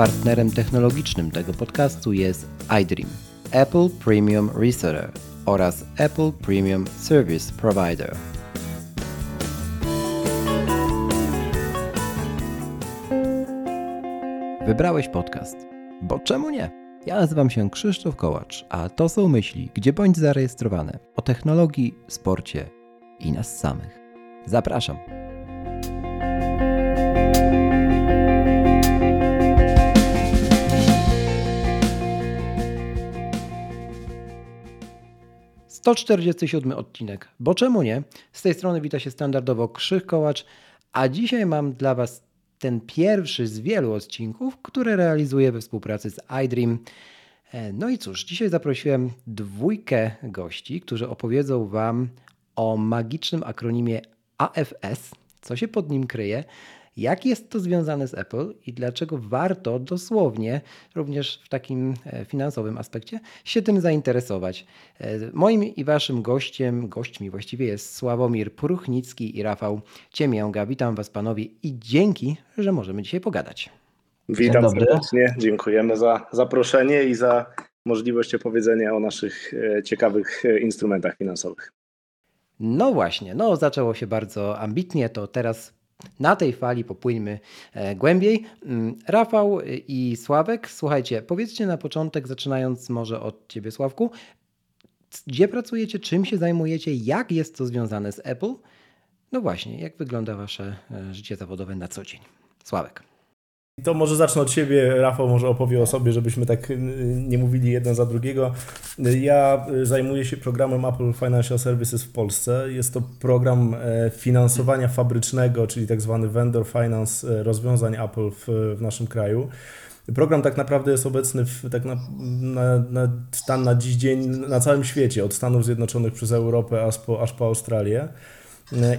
Partnerem technologicznym tego podcastu jest iDream, Apple Premium Reseller oraz Apple Premium Service Provider. Wybrałeś podcast, bo czemu nie? Ja nazywam się Krzysztof Kołacz, a to są myśli, gdzie bądź zarejestrowane o technologii, sporcie i nas samych. Zapraszam. Sto czterdziesty siódmy odcinek, bo czemu nie? Z tej strony wita się standardowo Krzyk Kołacz, a dzisiaj mam dla Was ten pierwszy z wielu odcinków, które realizuję we współpracy z iDream. E, no i cóż, dzisiaj zaprosiłem dwójkę gości, którzy opowiedzą Wam o magicznym akronimie AFS, co się pod nim kryje, jak jest to związane z Apple i dlaczego warto dosłownie, również w takim e, finansowym aspekcie, się tym zainteresować. E, moim i waszym gościem, gośćmi właściwie jest Sławomir Pruchnicki i Rafał Ciemięga. Witam was panowie i dzięki, że możemy dzisiaj pogadać. Witam serdecznie, dziękujemy za zaproszenie i za możliwość opowiedzenia o naszych e, ciekawych instrumentach finansowych. No właśnie, no zaczęło się bardzo ambitnie, to teraz na tej fali popłyńmy e, głębiej. Mm, Rafał i Sławek, słuchajcie, powiedzcie na początek, zaczynając może od Ciebie Sławku, gdzie pracujecie, czym się zajmujecie, jak jest to związane z Apple? No właśnie, jak wygląda Wasze e, życie zawodowe na co dzień? Sławek. To może zacznę od siebie, Rafał może opowie o sobie, żebyśmy tak y, nie mówili jeden za drugiego. Ja y, zajmuję się programem Apple Financial Services w Polsce. Jest to program e, finansowania fabrycznego, czyli tak zwany vendor finance e, rozwiązań Apple w, w naszym kraju. Program tak naprawdę jest obecny w, tak na, na, na, stan na dziś dzień na całym świecie, od Stanów Zjednoczonych przez Europę aż po, aż po Australię.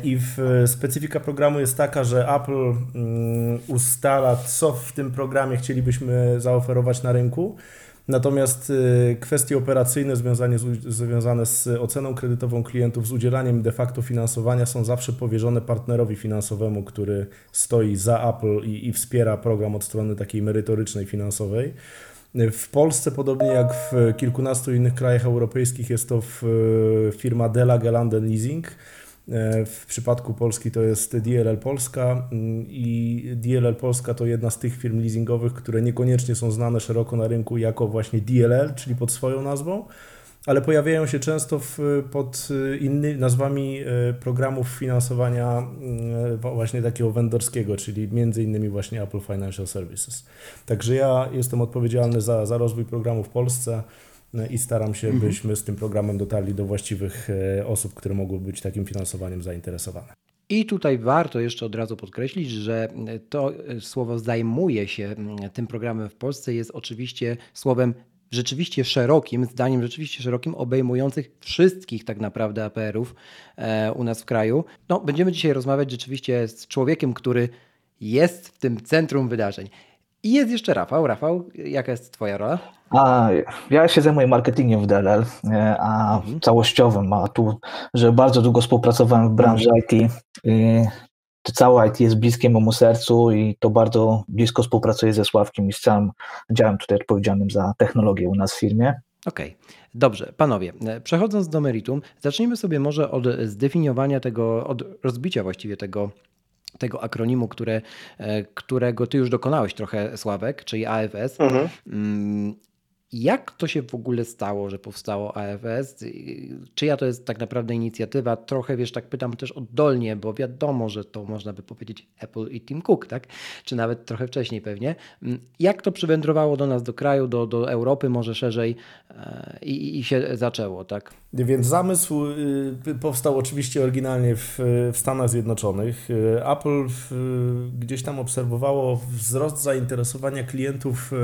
I w, specyfika programu jest taka, że Apple mm, ustala, co w tym programie chcielibyśmy zaoferować na rynku. Natomiast y, kwestie operacyjne związane z, związane z oceną kredytową klientów, z udzielaniem de facto finansowania są zawsze powierzone partnerowi finansowemu, który stoi za Apple i, i wspiera program od strony takiej merytorycznej finansowej. W Polsce, podobnie jak w kilkunastu innych krajach europejskich, jest to firma Dela Gelanden Leasing E, w przypadku Polski to jest DLL Polska mm, i DLL Polska to jedna z tych firm leasingowych, które niekoniecznie są znane szeroko na rynku jako właśnie DLL, czyli pod swoją nazwą, ale pojawiają się często w, pod innymi nazwami e, programów finansowania mm, właśnie takiego vendorskiego, czyli między innymi właśnie Apple Financial Services. Także ja jestem odpowiedzialny za, za rozwój programu w Polsce. No i staram się, mhm. byśmy z tym programem dotarli do właściwych e, osób, które mogłyby być takim finansowaniem zainteresowane. I tutaj warto jeszcze od razu podkreślić, że to e, słowo zajmuje się tym programem w Polsce jest oczywiście słowem rzeczywiście szerokim, zdaniem rzeczywiście szerokim, obejmujących wszystkich tak naprawdę APR-ów e, u nas w kraju. No, będziemy dzisiaj rozmawiać rzeczywiście z człowiekiem, który jest w tym centrum wydarzeń. I jest jeszcze Rafał. Rafał, jaka jest Twoja rola? A, ja się zajmuję marketingiem w DLL, a mhm. całościowym, a tu, że bardzo długo współpracowałem w branży mhm. IT. To całe IT jest bliskie memu sercu i to bardzo blisko współpracuję ze Sławkiem i z całym działem tutaj odpowiedzialnym za technologię u nas w firmie. Okej, okay. dobrze, panowie, przechodząc do meritum, zacznijmy sobie może od zdefiniowania tego, od rozbicia właściwie tego tego akronimu, które, e, którego ty już dokonałeś trochę, Sławek, czyli AFS. Mhm. Jak to się w ogóle stało, że powstało AFS? Czyja to jest tak naprawdę inicjatywa? Trochę, wiesz, tak pytam też oddolnie, bo wiadomo, że to można by powiedzieć Apple i Tim Cook, tak? Czy nawet trochę wcześniej pewnie. Mm, jak to przywędrowało do nas, do kraju, do, do Europy może szerzej e, i, i się zaczęło, tak? Więc zamysł y, powstał oczywiście oryginalnie w, w Stanach Zjednoczonych. Y, Apple gdzieś tam obserwowało wzrost zainteresowania klientów y,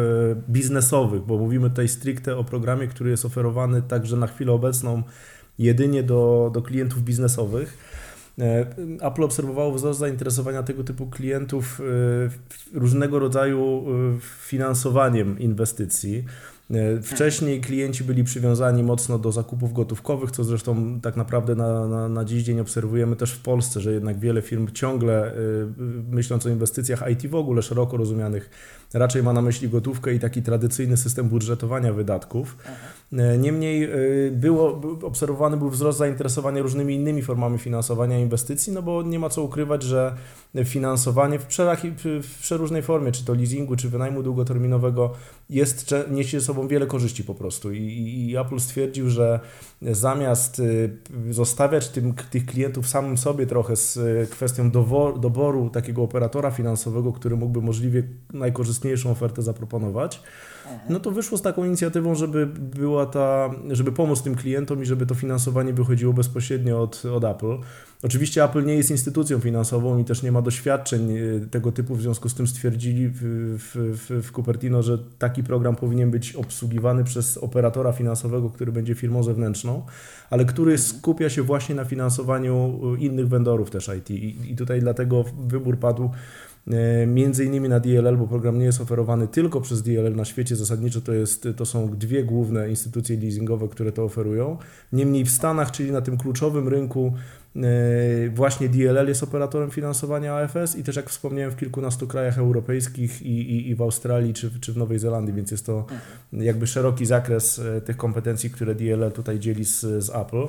biznesowych, bo mówimy tutaj stricte o programie, który jest oferowany także na chwilę obecną jedynie do, do klientów biznesowych. Apple obserwowało wzrost zainteresowania tego typu klientów różnego rodzaju finansowaniem inwestycji. E, wcześniej klienci byli przywiązani mocno do zakupów gotówkowych, co zresztą tak naprawdę na, na, na dziś dzień obserwujemy też w Polsce, że jednak wiele firm ciągle, myśląc o inwestycjach IT w ogóle szeroko rozumianych, raczej ma na myśli gotówkę i taki tradycyjny system budżetowania wydatków. E, niemniej e, było, obserwowany był wzrost zainteresowania różnymi innymi formami finansowania inwestycji, no bo nie ma co ukrywać, że finansowanie w, w przeróżnej formie, czy to leasingu, czy wynajmu długoterminowego, jest, niesie ze sobą wiele korzyści po prostu. I, i Apple stwierdził, że zamiast e, zostawiać tym, tych klientów samym sobie trochę z kwestią doboru takiego operatora finansowego, który mógłby możliwie najkorzystniejszą ofertę zaproponować, no to wyszło z taką inicjatywą, żeby była ta, żeby pomóc tym klientom i żeby to finansowanie wychodziło bezpośrednio od, od Apple. Oczywiście Apple nie jest instytucją finansową i też nie ma doświadczeń e, tego typu, w związku z tym stwierdzili w, w, w Cupertino, że taki program powinien być obsługiwany przez operatora finansowego, który będzie firmą zewnętrzną, ale który skupia się właśnie na finansowaniu innych vendorów też IT. I, i tutaj dlatego wybór padł między innymi na DLL, bo program nie jest oferowany tylko przez DLL na świecie, zasadniczo to, jest, to są dwie główne instytucje leasingowe, które to oferują. Niemniej w Stanach, czyli na tym kluczowym rynku E, właśnie DLL jest operatorem finansowania AFS i też jak wspomniałem w kilkunastu krajach europejskich i, i, i w Australii czy, czy w Nowej Zelandii, więc jest to jakby szeroki zakres e, tych kompetencji, które DLL tutaj dzieli z, z Apple.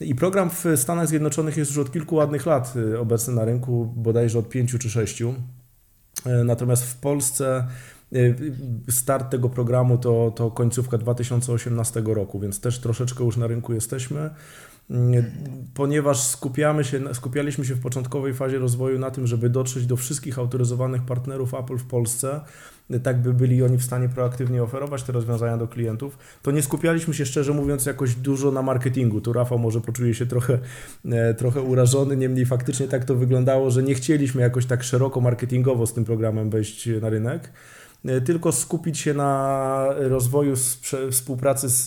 I program w Stanach Zjednoczonych jest już od kilku ładnych lat e, obecny na rynku, bodajże od pięciu czy sześciu. Natomiast w Polsce start tego programu to, to końcówka 2018 roku, więc też troszeczkę już na rynku jesteśmy ponieważ skupiamy się, skupialiśmy się w początkowej fazie rozwoju na tym, żeby dotrzeć do wszystkich autoryzowanych partnerów Apple w Polsce, tak by byli oni w stanie proaktywnie oferować te rozwiązania do klientów, to nie skupialiśmy się szczerze mówiąc jakoś dużo na marketingu. Tu Rafał może poczuje się trochę, e, trochę urażony, niemniej faktycznie tak to wyglądało, że nie chcieliśmy jakoś tak szeroko marketingowo z tym programem wejść na rynek. E, tylko skupić się na rozwoju współpracy z,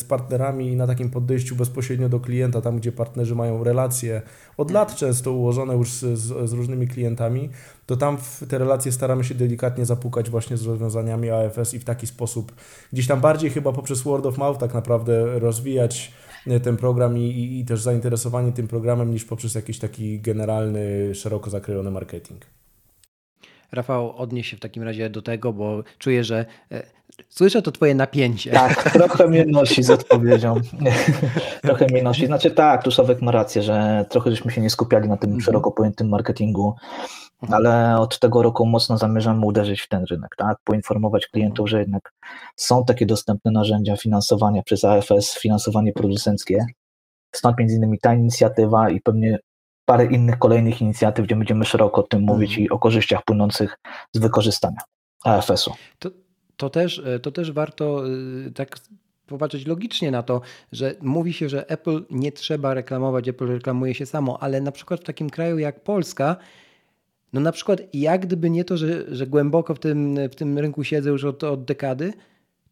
z partnerami i na takim podejściu bezpośrednio do klienta, tam gdzie partnerzy mają relacje od lat często ułożone już z, z, z różnymi klientami, to tam w te relacje staramy się delikatnie zapukać właśnie z rozwiązaniami AFS i w taki sposób gdzieś tam bardziej chyba poprzez word of mouth tak naprawdę rozwijać e, ten program i, i, i też zainteresowanie tym programem niż poprzez jakiś taki generalny, szeroko zakrojony marketing. Rafał, odnieś się w takim razie do tego, bo czuję, że e, słyszę to twoje napięcie. Tak, trochę mnie nosi z odpowiedzią. trochę mnie nosi. Znaczy tak, tu Sławek ma rację, że trochę żeśmy się nie skupiali na tym mhm. szeroko pojętym marketingu, mhm. ale od tego roku mocno zamierzamy uderzyć w ten rynek, tak? Poinformować klientów, że jednak są takie dostępne narzędzia finansowania przez AFS, finansowanie producenckie. Stąd między innymi ta inicjatywa i pewnie parę innych kolejnych inicjatyw, gdzie będziemy szeroko o tym mówić mm. i o korzyściach płynących z wykorzystania AFS-u. To, to, też, to też warto y, tak popatrzeć logicznie na to, że mówi się, że Apple nie trzeba reklamować, Apple reklamuje się samo, ale na przykład w takim kraju jak Polska, no na przykład jak gdyby nie to, że, że głęboko w tym, w tym rynku siedzę już od, od dekady,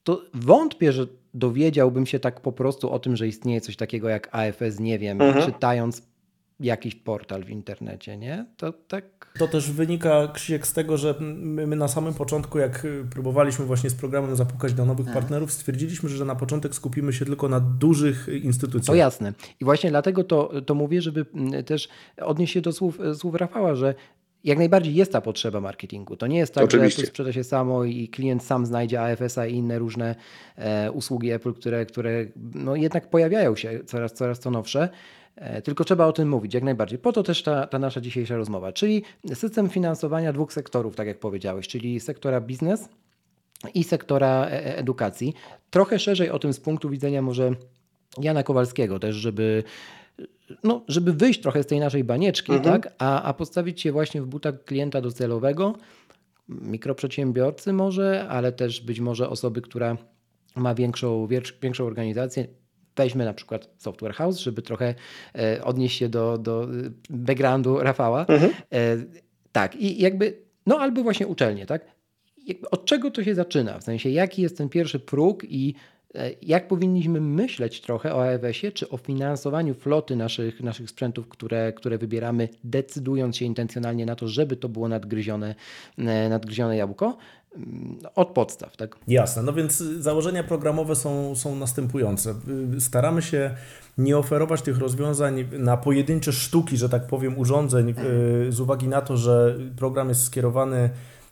to wątpię, że dowiedziałbym się tak po prostu o tym, że istnieje coś takiego jak AFS, nie wiem, mhm. czytając jakiś portal w internecie, nie? To tak. To też wynika, Krzysiek, z tego, że my, my na samym początku, jak próbowaliśmy właśnie z programem zapukać do nowych hmm. partnerów, stwierdziliśmy, że na początek skupimy się tylko na dużych instytucjach. To jasne. I właśnie dlatego to, to mówię, żeby też odnieść się do słów, słów Rafała, że jak najbardziej jest ta potrzeba marketingu. To nie jest tak, Oczywiście. że to sprzeda się samo i klient sam znajdzie AFS-a i inne różne e, usługi Apple, które, które no jednak pojawiają się coraz, coraz to nowsze. E, tylko trzeba o tym mówić jak najbardziej. Po to też ta, ta nasza dzisiejsza rozmowa, czyli system finansowania dwóch sektorów, tak jak powiedziałeś, czyli sektora biznes i sektora e, e, edukacji. Trochę szerzej o tym z punktu widzenia może Jana Kowalskiego też, żeby no, żeby wyjść trochę z tej naszej banieczki, mhm. tak, a, a postawić się właśnie w butach klienta docelowego, mikroprzedsiębiorcy może, ale też być może osoby, która ma większą, większą organizację, Weźmy na przykład Software House, żeby trochę e, odnieść się do, do e, backgroundu Rafała. Mhm. E, tak, i jakby, no albo właśnie uczelnie, tak? Od czego to się zaczyna? W sensie, jaki jest ten pierwszy próg i jak powinniśmy myśleć trochę o AWS-ie, czy o finansowaniu floty naszych, naszych sprzętów, które, które wybieramy, decydując się intencjonalnie na to, żeby to było nadgryzione, nadgryzione jabłko? Od podstaw, tak? Jasne, no więc założenia programowe są, są następujące. Staramy się nie oferować tych rozwiązań na pojedyncze sztuki, że tak powiem, urządzeń, e, z uwagi na to, że program jest skierowany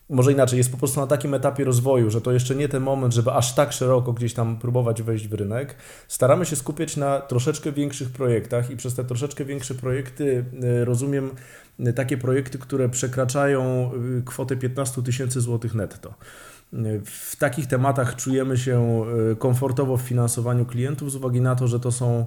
może inaczej, jest po prostu na takim etapie rozwoju, że to jeszcze nie ten moment, żeby aż tak szeroko gdzieś tam próbować wejść w rynek. Staramy się skupiać na troszeczkę większych projektach i przez te troszeczkę większe projekty y, rozumiem takie projekty, które przekraczają y, kwotę 15 tysięcy złotych netto. W takich tematach czujemy się komfortowo w finansowaniu klientów z uwagi na to, że to są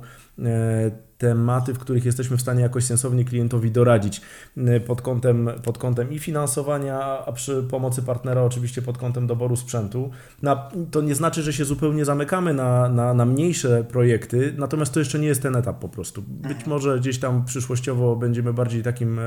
tematy, w których jesteśmy w stanie jakoś sensownie klientowi doradzić y, pod kątem, pod kątem i finansowania, a przy pomocy partnera oczywiście pod kątem doboru sprzętu. Na, to nie znaczy, że się zupełnie zamykamy na, na, na mniejsze projekty, natomiast to jeszcze nie jest ten etap po prostu. Być mhm. może gdzieś tam przyszłościowo będziemy bardziej takim e,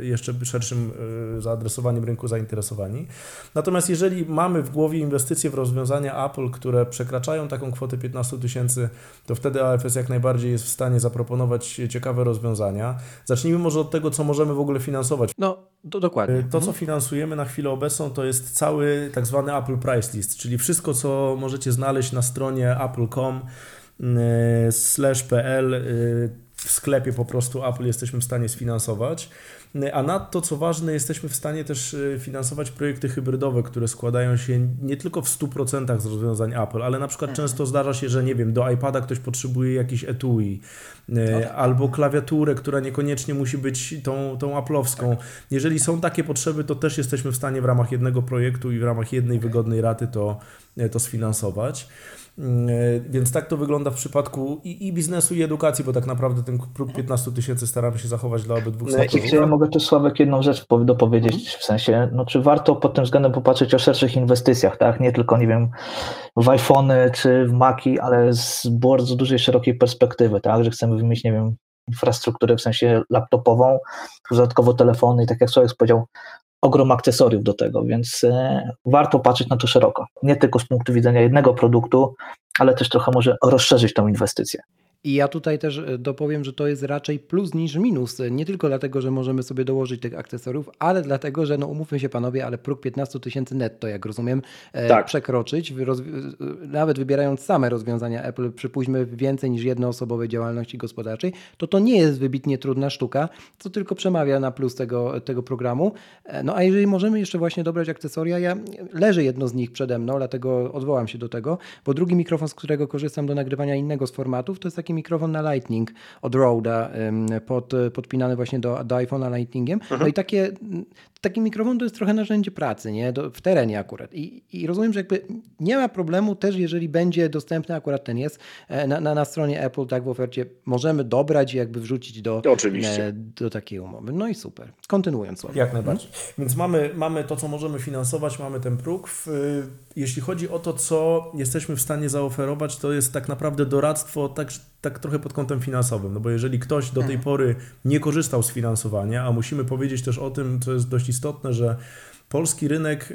jeszcze szerszym e, zaadresowaniem rynku zainteresowani. Natomiast jeżeli mamy w głowie inwestycje w rozwiązania Apple, które przekraczają taką kwotę 15 tysięcy, to wtedy AFS jak najbardziej jest w stanie zaproponować ciekawe rozwiązania. Zacznijmy może od tego, co możemy w ogóle finansować. No, to dokładnie. To, co finansujemy na chwilę obecną, to jest cały tak zwany Apple Price List, czyli wszystko, co możecie znaleźć na stronie apple.com y, slash pl y, w sklepie po prostu Apple jesteśmy w stanie sfinansować. A nadto, co ważne, jesteśmy w stanie też e, finansować projekty hybrydowe, które składają się nie tylko w 100% z rozwiązań Apple, ale na przykład mhm. często zdarza się, że nie wiem, do iPada ktoś potrzebuje jakiś etui e, albo klawiaturę, która niekoniecznie musi być tą, tą Apple'owską. Jeżeli są takie potrzeby, to też jesteśmy w stanie w ramach jednego projektu i w ramach jednej wygodnej raty to, e, to sfinansować. Mm, e, więc tak to wygląda w przypadku i, i biznesu, i edukacji, bo tak naprawdę ten próg 15 tysięcy staramy się zachować dla obydwu no, sektorów. Ja mogę też Sławek jedną rzecz dopowiedzieć, w sensie, no czy warto pod tym względem popatrzeć o szerszych inwestycjach, tak? Nie tylko, nie wiem, w iPhony czy w Maki, ale z bardzo dużej, szerokiej perspektywy, tak? Że chcemy wymienić, nie wiem, infrastrukturę w sensie laptopową, dodatkowo telefony i tak jak Sławek powiedział, ogrom akcesoriów do tego, więc e, warto patrzeć na to szeroko. Nie tylko z punktu widzenia jednego produktu, ale też trochę może rozszerzyć tą inwestycję. I ja tutaj też e, dopowiem, że to jest raczej plus niż minus. Nie tylko dlatego, że możemy sobie dołożyć tych akcesoriów, ale dlatego, że no umówmy się panowie, ale próg 15 tysięcy netto, jak rozumiem, e, tak. przekroczyć, nawet wybierając same rozwiązania Apple, przypuśćmy więcej niż jednoosobowej działalności gospodarczej, to to nie jest wybitnie trudna sztuka, co tylko przemawia na plus tego, tego programu. E, no a jeżeli możemy jeszcze właśnie dobrać akcesoria, ja leży jedno z nich przede mną, dlatego odwołam się do tego, bo drugi mikrofon, z którego korzystam do nagrywania innego z formatów, to jest taki mikrofon na Lightning od Rode'a, pod, podpinany właśnie do, do iPhone'a Lightningiem. No mhm. i takie, taki mikrofon to jest trochę narzędzie pracy, nie? Do, w terenie akurat. I, I rozumiem, że jakby nie ma problemu też, jeżeli będzie dostępny, akurat ten jest, e, na, na, na stronie Apple, tak w ofercie możemy dobrać i jakby wrzucić do, Oczywiście. E, do takiej umowy. No i super. Kontynuując. Słowo. Jak najbardziej. Więc mamy, mamy to, co możemy finansować, mamy ten próg. W, jeśli chodzi o to, co jesteśmy w stanie zaoferować, to jest tak naprawdę doradztwo tak, tak trochę pod kątem finansowym. No bo jeżeli ktoś do tej mhm. pory nie korzystał z finansowania, a musimy powiedzieć też o tym, co jest dość istotne, że polski rynek y,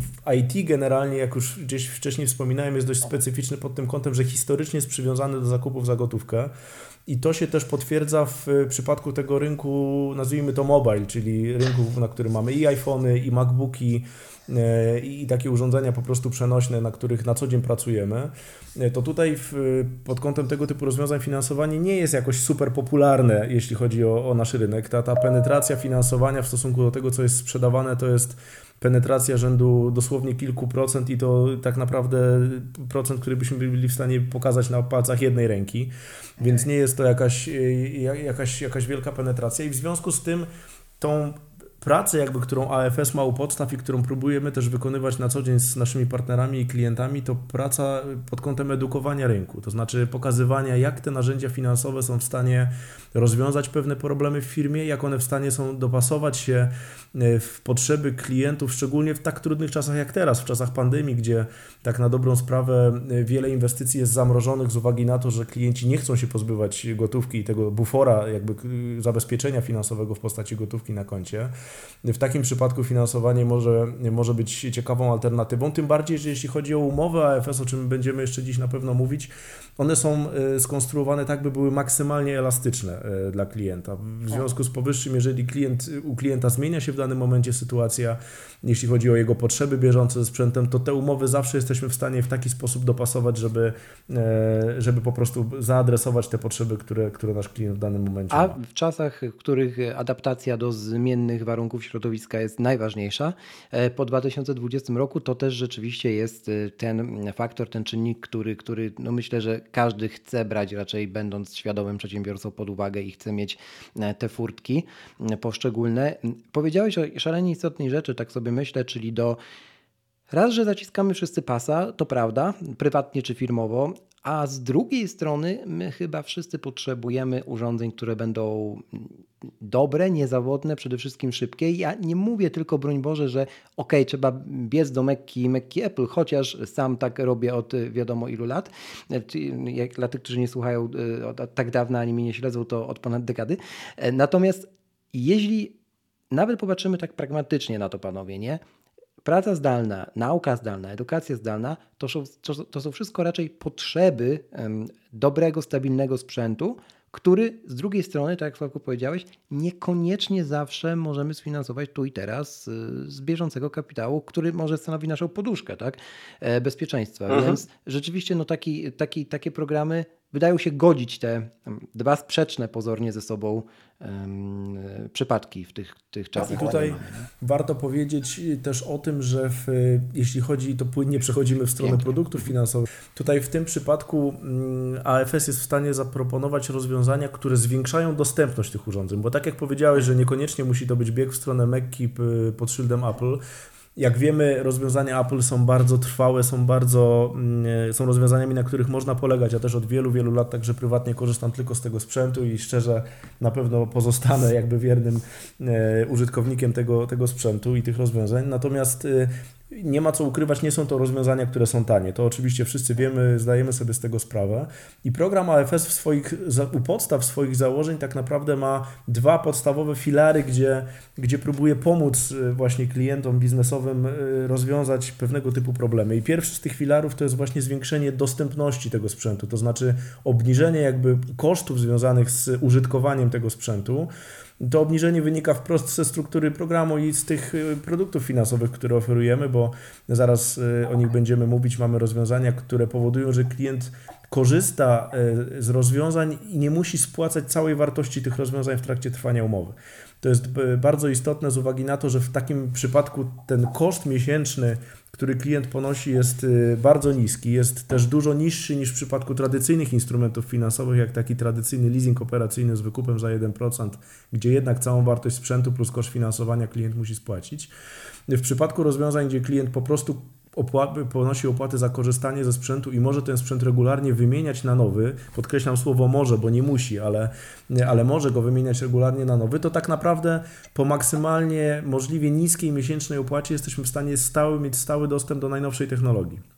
w IT generalnie, jak już gdzieś wcześniej wspominałem, jest dość specyficzny pod tym kątem, że historycznie jest przywiązany do zakupów za gotówkę. I to się też potwierdza w przypadku tego rynku, nazwijmy to mobile, czyli rynku, na którym mamy i iPhony, i MacBooki, i takie urządzenia po prostu przenośne, na których na co dzień pracujemy, e, to tutaj w, pod kątem tego typu rozwiązań finansowanie nie jest jakoś super popularne, jeśli chodzi o, o nasz rynek. Ta, ta penetracja finansowania w stosunku do tego, co jest sprzedawane, to jest penetracja rzędu dosłownie kilku procent i to tak naprawdę procent, który byśmy byli w stanie pokazać na palcach jednej ręki, więc nie jest to jakaś, e, jakaś, jakaś wielka penetracja i w związku z tym tą pracę, jakby, którą AFS ma u podstaw i którą próbujemy też wykonywać na co dzień z naszymi partnerami i klientami, to praca pod kątem edukowania rynku, to znaczy pokazywania, jak te narzędzia finansowe są w stanie rozwiązać pewne problemy w firmie, jak one w stanie są dopasować się e, w potrzeby klientów, szczególnie w tak trudnych czasach jak teraz, w czasach pandemii, gdzie tak na dobrą sprawę e, wiele inwestycji jest zamrożonych z uwagi na to, że klienci nie chcą się pozbywać gotówki i tego bufora, jakby zabezpieczenia finansowego w postaci gotówki na koncie. W takim przypadku finansowanie może, może być ciekawą alternatywą, tym bardziej, że jeśli chodzi o umowę AFS, o czym będziemy jeszcze dziś na pewno mówić, one są e, skonstruowane tak, by były maksymalnie elastyczne e, dla klienta. W związku z powyższym, jeżeli klient, u klienta zmienia się w danym momencie sytuacja, jeśli chodzi o jego potrzeby bieżące ze sprzętem, to te umowy zawsze jesteśmy w stanie w taki sposób dopasować, żeby, e, żeby po prostu zaadresować te potrzeby, które, które nasz klient w danym momencie A ma. w czasach, w których adaptacja do zmiennych warunków środowiska jest najważniejsza, po 2020 roku to też rzeczywiście jest ten faktor, ten czynnik, który, który no myślę, że każdy chce brać raczej będąc świadomym przedsiębiorcą pod uwagę i chce mieć e, te furtki e, poszczególne. Powiedziałeś o szalenie istotnej rzeczy, tak sobie myślę, czyli do Raz, że zaciskamy wszyscy pasa, to prawda, prywatnie czy firmowo, a z drugiej strony my chyba wszyscy potrzebujemy urządzeń, które będą dobre, niezawodne, przede wszystkim szybkie. Ja nie mówię tylko, broń Boże, że ok, trzeba biec do Mekki, Mekki Apple, chociaż sam tak robię od wiadomo ilu lat. Dla tych, którzy nie słuchają e, od tak dawna, ani mnie nie śledzą, to od ponad dekady. E, natomiast jeśli nawet popatrzymy tak pragmatycznie na to, panowie, nie? Praca zdalna, nauka zdalna, edukacja zdalna to są, to, to są wszystko raczej potrzeby um, dobrego, stabilnego sprzętu, który z drugiej strony, tak jak Sławku powiedziałeś, niekoniecznie zawsze możemy sfinansować tu i teraz y, z bieżącego kapitału, który może stanowi naszą poduszkę tak? E, bezpieczeństwa. Mhm. Więc rzeczywiście no, taki, taki, takie programy wydają się godzić te dwa sprzeczne pozornie ze sobą um, przypadki w tych, tych czasach. I tutaj warto powiedzieć też o tym, że w, jeśli chodzi, to płynnie przechodzimy w stronę Pięknie. produktów finansowych. Tutaj w tym przypadku mm, AFS jest w stanie zaproponować rozwiązania, które zwiększają dostępność tych urządzeń, bo tak jak powiedziałeś, że niekoniecznie musi to być bieg w stronę Mekki pod szyldem Apple, jak wiemy, rozwiązania Apple są bardzo trwałe, są bardzo, mm, są rozwiązaniami, na których można polegać. Ja też od wielu, wielu lat także prywatnie korzystam tylko z tego sprzętu i szczerze na pewno pozostanę jakby wiernym e, użytkownikiem tego, tego sprzętu i tych rozwiązań. Natomiast e, nie ma co ukrywać, nie są to rozwiązania, które są tanie. To oczywiście wszyscy wiemy, zdajemy sobie z tego sprawę. I program AFS w swoich, u podstaw swoich założeń tak naprawdę ma dwa podstawowe filary, gdzie, gdzie próbuje pomóc y, właśnie klientom biznesowym y, rozwiązać pewnego typu problemy. I pierwszy z tych filarów to jest właśnie zwiększenie dostępności tego sprzętu, to znaczy obniżenie jakby kosztów związanych z użytkowaniem tego sprzętu. To obniżenie wynika wprost ze struktury programu i z tych y, produktów finansowych, które oferujemy, bo zaraz y, o nich będziemy mówić. Mamy rozwiązania, które powodują, że klient korzysta y, z rozwiązań i nie musi spłacać całej wartości tych rozwiązań w trakcie trwania umowy. To jest bardzo istotne z uwagi na to, że w takim przypadku ten koszt miesięczny który klient ponosi, jest y, bardzo niski, jest też dużo niższy niż w przypadku tradycyjnych instrumentów finansowych, jak taki tradycyjny leasing operacyjny z wykupem za 1%, gdzie jednak całą wartość sprzętu plus koszt finansowania klient musi spłacić. W przypadku rozwiązań, gdzie klient po prostu opłaty, ponosi opłaty za korzystanie ze sprzętu i może ten sprzęt regularnie wymieniać na nowy, podkreślam słowo może, bo nie musi, ale, ale może go wymieniać regularnie na nowy, to tak naprawdę po maksymalnie możliwie niskiej miesięcznej opłacie jesteśmy w stanie stały, mieć stały dostęp do najnowszej technologii.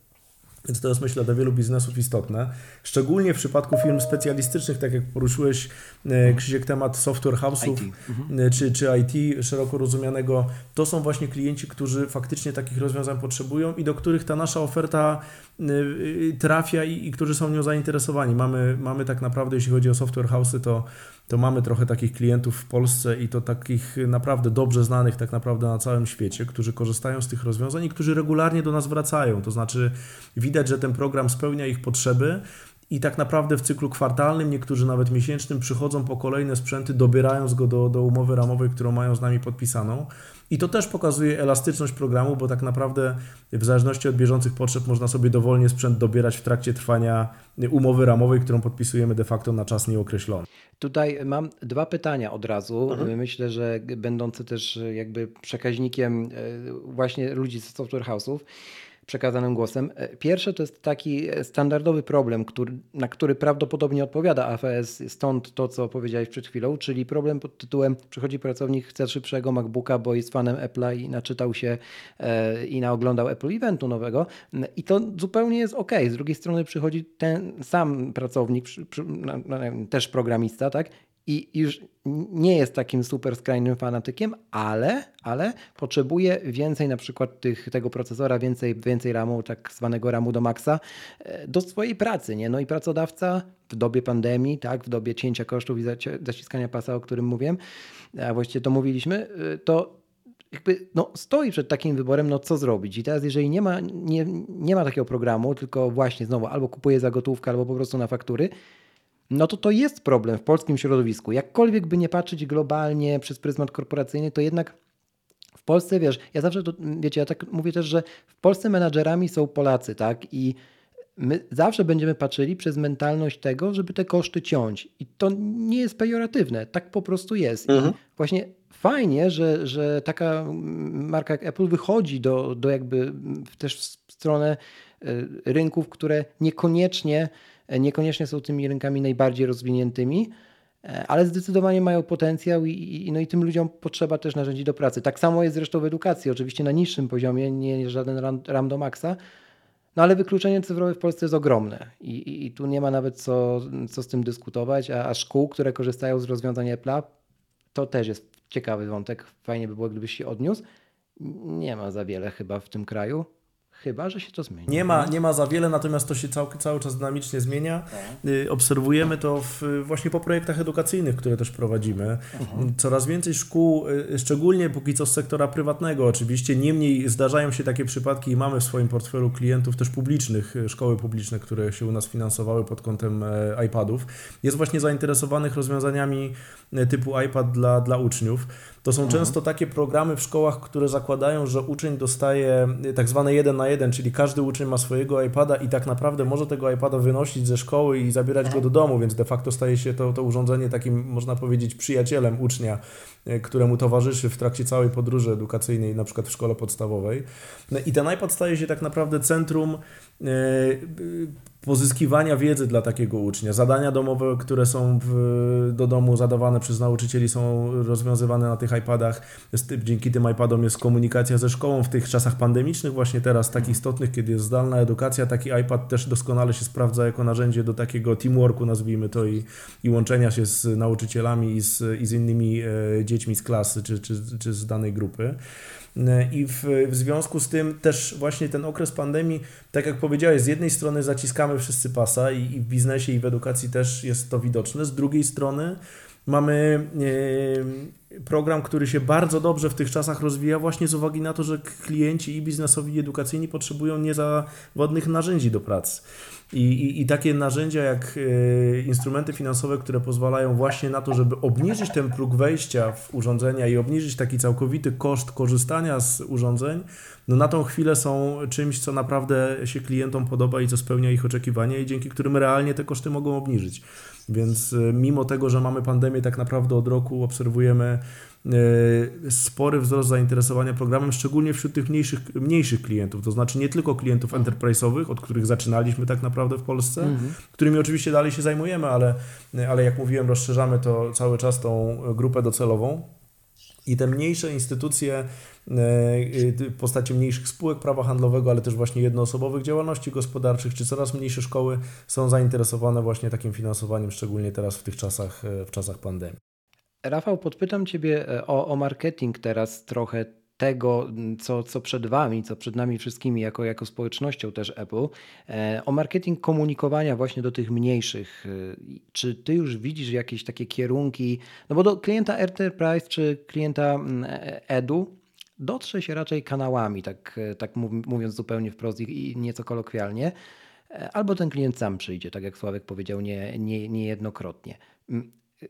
Więc to jest myślę dla wielu biznesów istotne. Szczególnie w przypadku firm specjalistycznych, tak jak poruszyłeś e, Krzysiek temat software house'ów mhm. E, czy, czy IT szeroko rozumianego, to są właśnie klienci, którzy faktycznie takich rozwiązań potrzebują i do których ta nasza oferta e, trafia i, i którzy są nią zainteresowani. Mamy, mamy tak naprawdę, jeśli chodzi o software house'y, to to mamy trochę takich klientów w Polsce i to takich naprawdę dobrze znanych tak naprawdę na całym świecie, którzy korzystają z tych rozwiązań i którzy regularnie do nas wracają. To znaczy widać, że ten program spełnia ich potrzeby i tak naprawdę w cyklu kwartalnym, niektórzy nawet miesięcznym przychodzą po kolejne sprzęty, dobierając go do, do umowy ramowej, którą mają z nami podpisaną. I to też pokazuje elastyczność programu, bo tak naprawdę w zależności od bieżących potrzeb można sobie dowolnie sprzęt dobierać w trakcie trwania umowy ramowej, którą podpisujemy de facto na czas nieokreślony. Tutaj mam dwa pytania od razu. Mhm. Myślę, że będące też jakby przekaźnikiem e, właśnie ludzi z software house'ów przekazanym głosem. E, pierwsze to jest taki standardowy problem, który, na który prawdopodobnie odpowiada AFS, stąd to, co powiedziałeś przed chwilą, czyli problem pod tytułem przychodzi pracownik, chce szybszego MacBooka, bo jest fanem Apple'a i naczytał się e, i naoglądał Apple Eventu nowego i to zupełnie jest ok. Z drugiej strony przychodzi ten sam pracownik, przy, przy, na, na, też programista, tak? I już nie jest takim super skrajnym fanatykiem, ale, ale potrzebuje więcej na przykład tych, tego procesora, więcej, więcej RAMu, tak zwanego RAMu do maksa e, do swojej pracy. Nie? No i pracodawca w dobie pandemii, tak, w dobie cięcia kosztów i zaciskania pasa, o którym mówiłem, a właściwie to mówiliśmy, e, to jakby no, stoi przed takim wyborem, no co zrobić. I teraz jeżeli nie ma, nie, nie ma takiego programu, tylko właśnie znowu albo kupuje za gotówkę, albo po prostu na faktury, no to to jest problem w polskim środowisku. Jakkolwiek by nie patrzeć globalnie przez pryzmat korporacyjny, to jednak w Polsce, wiesz, ja zawsze to, wiecie, ja tak mówię też, że w Polsce menadżerami są Polacy, tak? I my zawsze będziemy patrzyli przez mentalność tego, żeby te koszty ciąć. I to nie jest pejoratywne, tak po prostu jest. Mhm. I właśnie fajnie, że, że taka marka jak Apple wychodzi do, do jakby też w stronę e, rynków, które niekoniecznie niekoniecznie są tymi rynkami najbardziej rozwiniętymi, e, ale zdecydowanie mają potencjał i, i, no i tym ludziom potrzeba też narzędzi do pracy. Tak samo jest zresztą w edukacji, oczywiście na niższym poziomie, nie żaden ram, ram do maksa, no ale wykluczenie cyfrowe w Polsce jest ogromne i, i, i tu nie ma nawet co, co z tym dyskutować, a, a szkół, które korzystają z rozwiązań Apple'a, to też jest ciekawy wątek, fajnie by było, gdybyś się odniósł. Nie ma za wiele chyba w tym kraju. Chyba, że się to zmieni. Nie ma, nie ma za wiele, natomiast to się cały, cały czas dynamicznie zmienia. Tak. Y, obserwujemy to w, właśnie po projektach edukacyjnych, które też prowadzimy. Mhm. Coraz więcej szkół, y, szczególnie póki co z sektora prywatnego oczywiście, niemniej zdarzają się takie przypadki i mamy w swoim portfelu klientów też publicznych, y, szkoły publiczne, które się u nas finansowały pod kątem e, iPadów. Jest właśnie zainteresowanych rozwiązaniami e, typu iPad dla, dla uczniów. To są mhm. często takie programy w szkołach, które zakładają, że uczeń dostaje tak zwane jeden na jeden, czyli każdy uczeń ma swojego iPada i tak naprawdę może tego iPada wynosić ze szkoły i zabierać go do domu, więc de facto staje się to, to urządzenie takim, można powiedzieć, przyjacielem ucznia, e, któremu towarzyszy w trakcie całej podróży edukacyjnej, na przykład w szkole podstawowej. No I ten iPad staje się tak naprawdę centrum e, pozyskiwania wiedzy dla takiego ucznia. Zadania domowe, które są w, do domu zadawane przez nauczycieli są rozwiązywane na tych iPadach. Dzięki tym iPadom jest komunikacja ze szkołą w tych czasach pandemicznych, właśnie teraz tak istotnych, kiedy jest zdalna edukacja, taki iPad też doskonale się sprawdza jako narzędzie do takiego teamworku, nazwijmy to, i, i łączenia się z nauczycielami i z, i z innymi e, dziećmi z klasy czy, czy, czy z danej grupy. E, I w, w związku z tym też właśnie ten okres pandemii, tak jak powiedziałeś, z jednej strony zaciskamy wszyscy pasa i, i w biznesie i w edukacji też jest to widoczne, z drugiej strony mamy e, program, który się bardzo dobrze w tych czasach rozwija właśnie z uwagi na to, że klienci i biznesowi i edukacyjni potrzebują niezawodnych narzędzi do pracy. I, i, I, takie narzędzia jak y, instrumenty finansowe, które pozwalają właśnie na to, żeby obniżyć ten próg wejścia w urządzenia i obniżyć taki całkowity koszt korzystania z urządzeń, no na tą chwilę są czymś, co naprawdę się klientom podoba i co spełnia ich oczekiwania i dzięki którym realnie te koszty mogą obniżyć. Więc y, mimo tego, że mamy pandemię, tak naprawdę od roku obserwujemy spory wzrost zainteresowania programem, szczególnie wśród tych mniejszych, mniejszych klientów, to znaczy nie tylko klientów enterprise'owych, od których zaczynaliśmy tak naprawdę w Polsce, mhm. którymi oczywiście dalej się zajmujemy, ale, ale jak mówiłem, rozszerzamy to cały czas tą grupę docelową. I te mniejsze instytucje w postaci mniejszych spółek prawa handlowego, ale też właśnie jednoosobowych działalności gospodarczych, czy coraz mniejsze szkoły są zainteresowane właśnie takim finansowaniem, szczególnie teraz w tych czasach, e, w czasach pandemii. Rafał, podpytam Ciebie e, o, o marketing teraz trochę tego, co, co przed Wami, co przed nami wszystkimi, jako, jako społecznością też Apple, e, o marketing komunikowania właśnie do tych mniejszych. Czy Ty już widzisz jakieś takie kierunki, no bo do klienta Enterprise czy klienta Edu, dotrze się raczej kanałami, tak, tak mówiąc zupełnie wprost i nieco kolokwialnie, albo ten klient sam przyjdzie, tak jak Sławek powiedział nie, nie, niejednokrotnie.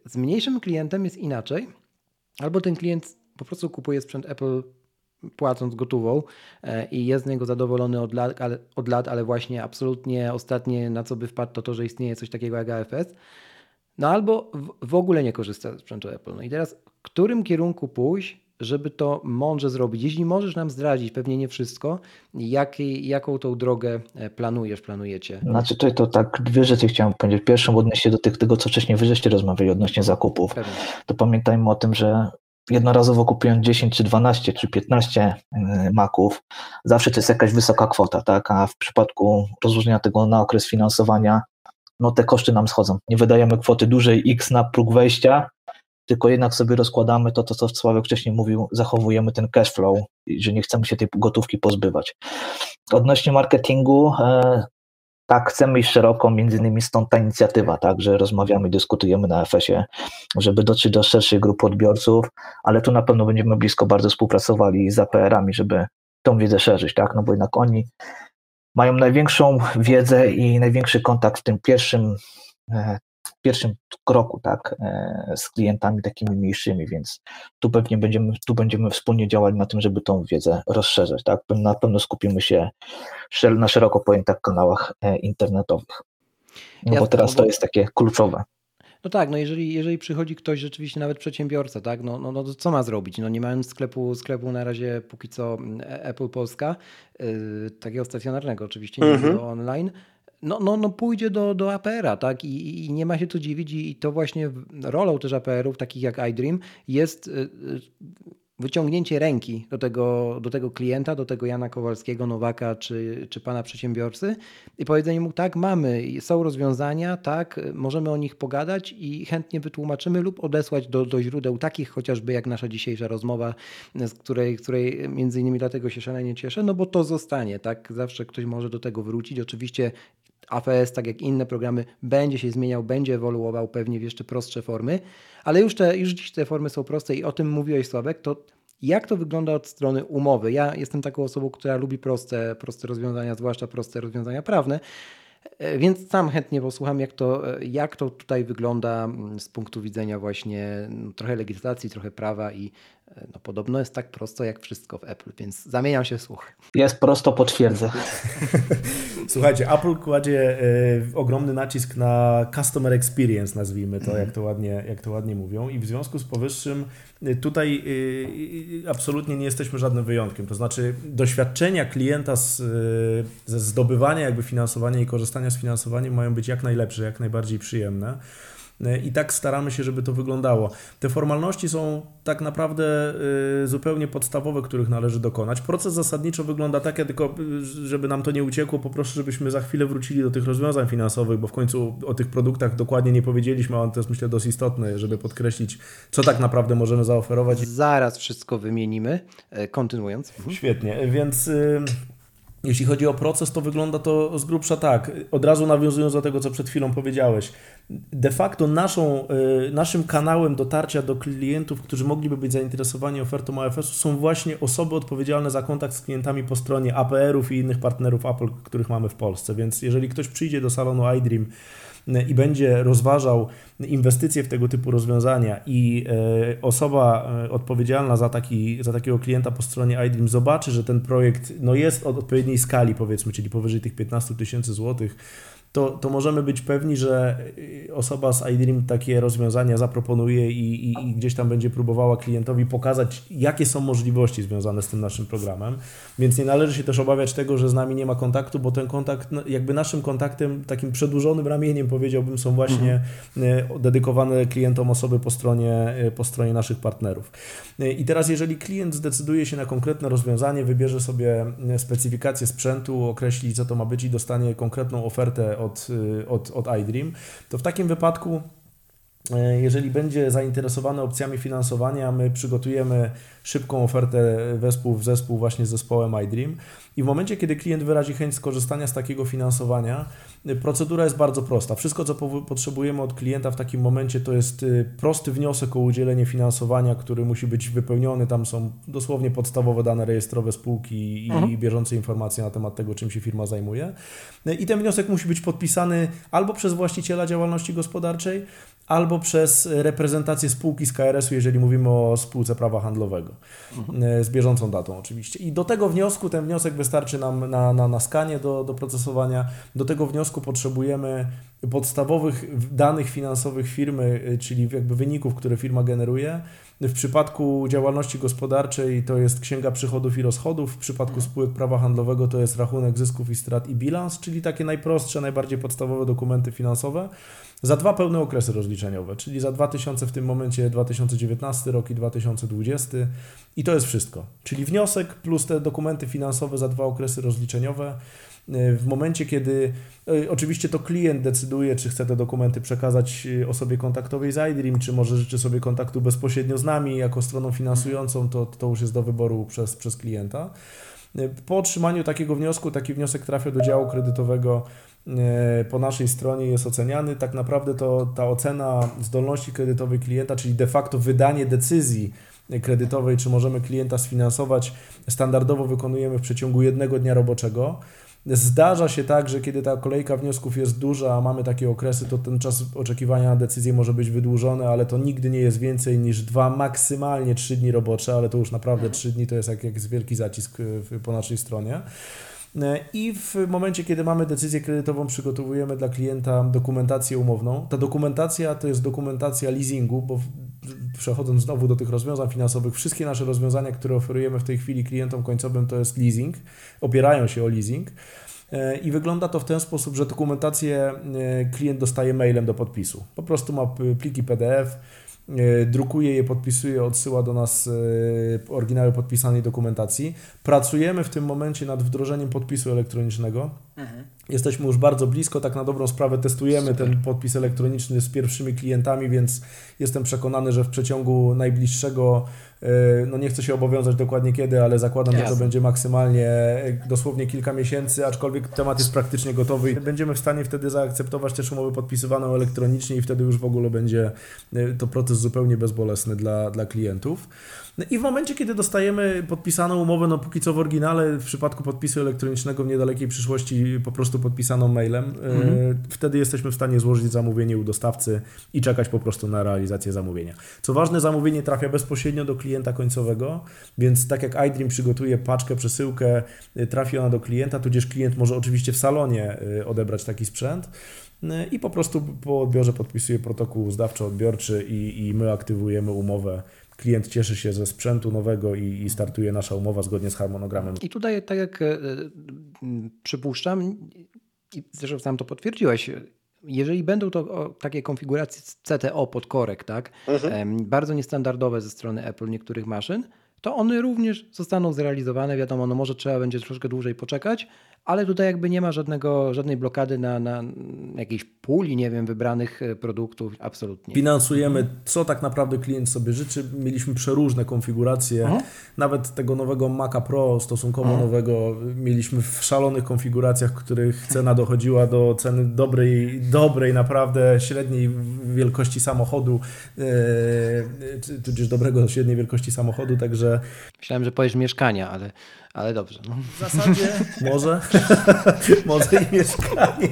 Z mniejszym klientem jest inaczej, albo ten klient po prostu kupuje sprzęt Apple płacąc gotową e, i jest z niego zadowolony od lat, ale, od lat, ale właśnie absolutnie ostatnie na co by wpadł to to, że istnieje coś takiego jak AFS, no albo w, w ogóle nie korzysta z sprzętu Apple. No i teraz w którym kierunku pójść, żeby to mądrze zrobić. Jeśli możesz nam zdradzić, pewnie nie wszystko, jakiej, jaką tą drogę e, planujesz, planujecie? Znaczy tutaj to tak dwie rzeczy chciałem powiedzieć. Pierwszą odnieść się do tych, tego, co wcześniej wy żeście rozmawiali odnośnie zakupów. Pewnie. To pamiętajmy o tym, że jednorazowo kupując 10 czy 12 czy 15 e, maków, zawsze to jest jakaś wysoka kwota, tak? A w przypadku rozróżnienia tego na okres finansowania no te koszty nam schodzą. Nie wydajemy kwoty dużej X na próg wejścia, tylko jednak sobie rozkładamy to, to co Sławek wcześniej mówił, zachowujemy ten cash flow, że nie chcemy się tej gotówki pozbywać. Odnośnie marketingu, e, tak, chcemy iść szeroko, między innymi stąd ta inicjatywa, tak, że rozmawiamy, dyskutujemy na FS-ie, żeby dotrzeć do szerszej grupy odbiorców, ale tu na pewno będziemy blisko bardzo współpracowali z APR-ami, żeby tą wiedzę szerzyć, tak, no bo jednak oni mają największą wiedzę i największy kontakt w tym pierwszym e, pierwszym kroku tak, e, z klientami takimi mniejszymi, więc tu pewnie będziemy, tu będziemy wspólnie działali na tym, żeby tą wiedzę rozszerzać. Tak? Na pewno skupimy się na szeroko pojętych kanałach e, internetowych. No ja bo teraz to jest takie kluczowe. No tak, no jeżeli, jeżeli przychodzi ktoś rzeczywiście, nawet przedsiębiorca, tak, no, no, no to co ma zrobić? No nie mając sklepu, sklepu na razie póki co mm, Apple Polska, yy, takiego stacjonarnego oczywiście, nie mm online, no, no, no pójdzie do, do APR-a, tak? I, I, nie ma się co dziwić, i to właśnie rolą też APR-ów, takich jak iDream, jest y, y, wyciągnięcie ręki do tego, do tego klienta, do tego Jana Kowalskiego, Nowaka czy, czy pana przedsiębiorcy i powiedzenie mu, tak, mamy, są rozwiązania, tak, możemy o nich pogadać i chętnie wytłumaczymy lub odesłać do, do źródeł takich chociażby jak nasza dzisiejsza rozmowa, z której, której między innymi dlatego się szalenie cieszę, no bo to zostanie, tak, zawsze ktoś może do tego wrócić. Oczywiście AFS, tak jak inne programy, będzie się zmieniał, będzie ewoluował pewnie w jeszcze prostsze formy, ale już, te, już dziś te formy są proste i o tym mówiłeś Sławek, to jak to wygląda od strony umowy? Ja jestem taką osobą, która lubi proste, proste rozwiązania, zwłaszcza proste rozwiązania prawne, e, więc sam chętnie posłucham, jak to, e, jak to tutaj wygląda mm, z punktu widzenia właśnie no, trochę legislacji, trochę prawa i no, podobno jest tak prosto jak wszystko w Apple, więc zamieniam się w słuch. Jest prosto, potwierdzę. Słuchajcie, Apple kładzie y, ogromny nacisk na customer experience, nazwijmy to, jak to ładnie, jak to ładnie mówią. I w związku z powyższym y, tutaj y, absolutnie nie jesteśmy żadnym wyjątkiem. To znaczy doświadczenia klienta z, ze zdobywania jakby finansowania i korzystania z finansowania mają być jak najlepsze, jak najbardziej przyjemne. E, I tak staramy się, żeby to wyglądało. Te formalności są tak naprawdę e, zupełnie podstawowe, których należy dokonać. Proces zasadniczo wygląda tak, ja tylko, e, żeby nam to nie uciekło, poproszę, żebyśmy za chwilę wrócili do tych rozwiązań finansowych, bo w końcu o tych produktach dokładnie nie powiedzieliśmy, a to jest myślę dosyć istotne, żeby podkreślić, co tak naprawdę możemy zaoferować. Zaraz wszystko wymienimy, kontynuując. Mhm. Świetnie, więc jeśli chodzi o proces, to wygląda to z grubsza tak. Od razu nawiązując do tego, co przed chwilą powiedziałeś. De facto naszą, y, naszym kanałem dotarcia do klientów, którzy mogliby być zainteresowani ofertą AFS-u, są właśnie osoby odpowiedzialne za kontakt z klientami po stronie APR-ów i innych partnerów Apple, których mamy w Polsce. Więc jeżeli ktoś przyjdzie do salonu iDream, i będzie rozważał inwestycje w tego typu rozwiązania i e, osoba odpowiedzialna za, taki, za takiego klienta po stronie iDream zobaczy, że ten projekt no jest od odpowiedniej skali powiedzmy, czyli powyżej tych 15 tysięcy złotych, to, to możemy być pewni, że y, osoba z iDream takie rozwiązania zaproponuje i, i, i, gdzieś tam będzie próbowała klientowi pokazać, jakie są możliwości związane z tym naszym programem. Więc nie należy się też obawiać tego, że z nami nie ma kontaktu, bo ten kontakt, no, jakby naszym kontaktem, takim przedłużonym ramieniem, powiedziałbym, są właśnie mhm. Y, dedykowane klientom osoby po stronie, y, po stronie naszych partnerów. I teraz, jeżeli klient zdecyduje się na konkretne rozwiązanie, wybierze sobie specyfikację sprzętu, określi, co to ma być i dostanie konkretną ofertę od, y, od, od iDream, to w takim wypadku jeżeli będzie zainteresowany opcjami finansowania, my przygotujemy szybką ofertę wespół w zespół właśnie z zespołem iDream i w momencie, kiedy klient wyrazi chęć skorzystania z takiego finansowania, y, procedura jest bardzo prosta. Wszystko, co potrzebujemy od klienta w takim momencie, to jest y, prosty wniosek o udzielenie finansowania, który musi być wypełniony. Tam są dosłownie podstawowe dane rejestrowe spółki i mhm. bieżące informacje na temat tego, czym się firma zajmuje. I ten wniosek musi być podpisany albo przez właściciela działalności gospodarczej, albo przez reprezentację spółki z KRS-u, jeżeli mówimy o spółce prawa handlowego, mhm. z bieżącą datą oczywiście. I do tego wniosku, ten wniosek wystarczy nam na, na, na skanie do, do procesowania. Do tego wniosku potrzebujemy podstawowych danych finansowych firmy, y, czyli jakby wyników, które firma generuje. W przypadku działalności gospodarczej to jest księga przychodów i rozchodów, w przypadku spółek prawa handlowego to jest rachunek zysków i strat i bilans, czyli takie najprostsze, najbardziej podstawowe dokumenty finansowe. Za dwa pełne okresy rozliczeniowe, czyli za 2000 w tym momencie 2019 rok i 2020 i to jest wszystko. Czyli wniosek plus te dokumenty finansowe za dwa okresy rozliczeniowe w momencie, kiedy oczywiście to klient decyduje, czy chce te dokumenty przekazać osobie kontaktowej z iDream, czy może życzy sobie kontaktu bezpośrednio z nami jako stroną finansującą, to, to już jest do wyboru przez, przez klienta. Po otrzymaniu takiego wniosku, taki wniosek trafia do działu kredytowego e, po naszej stronie jest oceniany. Tak naprawdę to ta ocena zdolności kredytowej klienta, czyli de facto wydanie decyzji kredytowej, czy możemy klienta sfinansować, standardowo wykonujemy w przeciągu jednego dnia roboczego. Zdarza się tak, że kiedy ta kolejka wniosków jest duża, a mamy takie okresy, to ten czas oczekiwania na decyzję może być wydłużony, ale to nigdy nie jest więcej niż dwa, maksymalnie trzy dni robocze, ale to już naprawdę mhm. trzy dni to jest jak, jak jest wielki zacisk po naszej stronie. I w momencie, kiedy mamy decyzję kredytową, przygotowujemy dla klienta dokumentację umowną. Ta dokumentacja to jest dokumentacja leasingu, bo przechodząc znowu do tych rozwiązań finansowych, wszystkie nasze rozwiązania, które oferujemy w tej chwili klientom końcowym, to jest leasing, opierają się o leasing. E, I wygląda to w ten sposób, że dokumentację e, klient dostaje mailem do podpisu. Po prostu ma pliki PDF, e, drukuje je, podpisuje, odsyła do nas oryginały podpisanej dokumentacji. Pracujemy w tym momencie nad wdrożeniem podpisu elektronicznego. Mhm. Jesteśmy już bardzo blisko, tak na dobrą sprawę testujemy Super. ten podpis elektroniczny z pierwszymi klientami, więc jestem przekonany, że w przeciągu najbliższego, e, no nie chcę się obowiązać dokładnie kiedy, ale zakładam, Jasne. że to będzie maksymalnie e, dosłownie kilka miesięcy, aczkolwiek temat jest praktycznie gotowy i będziemy w stanie wtedy zaakceptować też umowę podpisywaną elektronicznie i wtedy już w ogóle będzie e, to proces zupełnie bezbolesny dla, dla klientów. No i w momencie, kiedy dostajemy podpisaną umowę, no póki co w oryginale, w przypadku podpisu elektronicznego w niedalekiej przyszłości po prostu podpisaną mailem, mhm. wtedy jesteśmy w stanie złożyć zamówienie u dostawcy i czekać po prostu na realizację zamówienia. Co ważne, zamówienie trafia bezpośrednio do klienta końcowego, więc tak jak iDream przygotuje paczkę, przesyłkę, y, trafi ona do klienta, tudzież klient może oczywiście w salonie y, odebrać taki sprzęt i po prostu po odbiorze podpisuje protokół zdawczo-odbiorczy i, i my aktywujemy umowę klient cieszy się ze sprzętu nowego i, i, startuje nasza umowa zgodnie z harmonogramem. I tutaj, tak jak e, przypuszczam, i zresztą sam to potwierdziłeś, jeżeli będą to takie konfiguracje CTO pod korek, tak, mhm. bardzo niestandardowe ze strony Apple niektórych maszyn, to one również zostaną zrealizowane. Wiadomo, no może trzeba będzie troszkę dłużej poczekać, ale tutaj jakby nie ma żadnego, żadnej blokady na, na jakiejś puli, nie wiem, wybranych e, produktów, absolutnie. Finansujemy, co tak naprawdę klient sobie życzy. Mieliśmy przeróżne konfiguracje, Aha. nawet tego nowego Maca Pro, stosunkowo Aha. nowego, mieliśmy w szalonych konfiguracjach, których cena dochodziła do ceny dobrej, dobrej naprawdę średniej wielkości samochodu, yy, tudzież dobrego średniej wielkości samochodu, także... Myślałem, że powiesz mieszkania, ale ale dobrze. No. W zasadzie może, może i mieszkanie.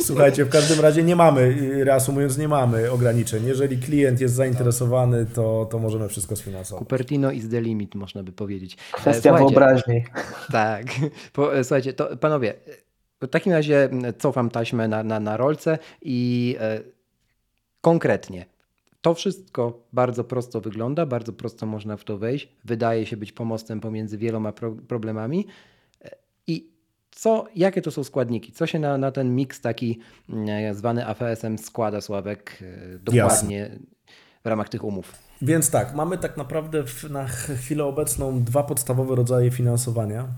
Słuchajcie, w każdym razie nie mamy, reasumując, nie mamy ograniczeń. Jeżeli klient jest zainteresowany, to, to możemy wszystko sfinansować. Cupertino is the limit, można by powiedzieć. Kwestia słuchajcie, wyobraźni. Tak. Po, słuchajcie, to panowie, w takim razie cofam taśmę na, na, na rolce i e, konkretnie, to wszystko bardzo prosto wygląda, bardzo prosto można w to wejść. Wydaje się być pomostem pomiędzy wieloma pro problemami. I co, jakie to są składniki? Co się na, na ten miks taki mm, zwany AFS-em składa, Sławek, e, dokładnie Jasne. w ramach tych umów? Więc tak, mamy tak naprawdę na chwilę obecną dwa podstawowe rodzaje finansowania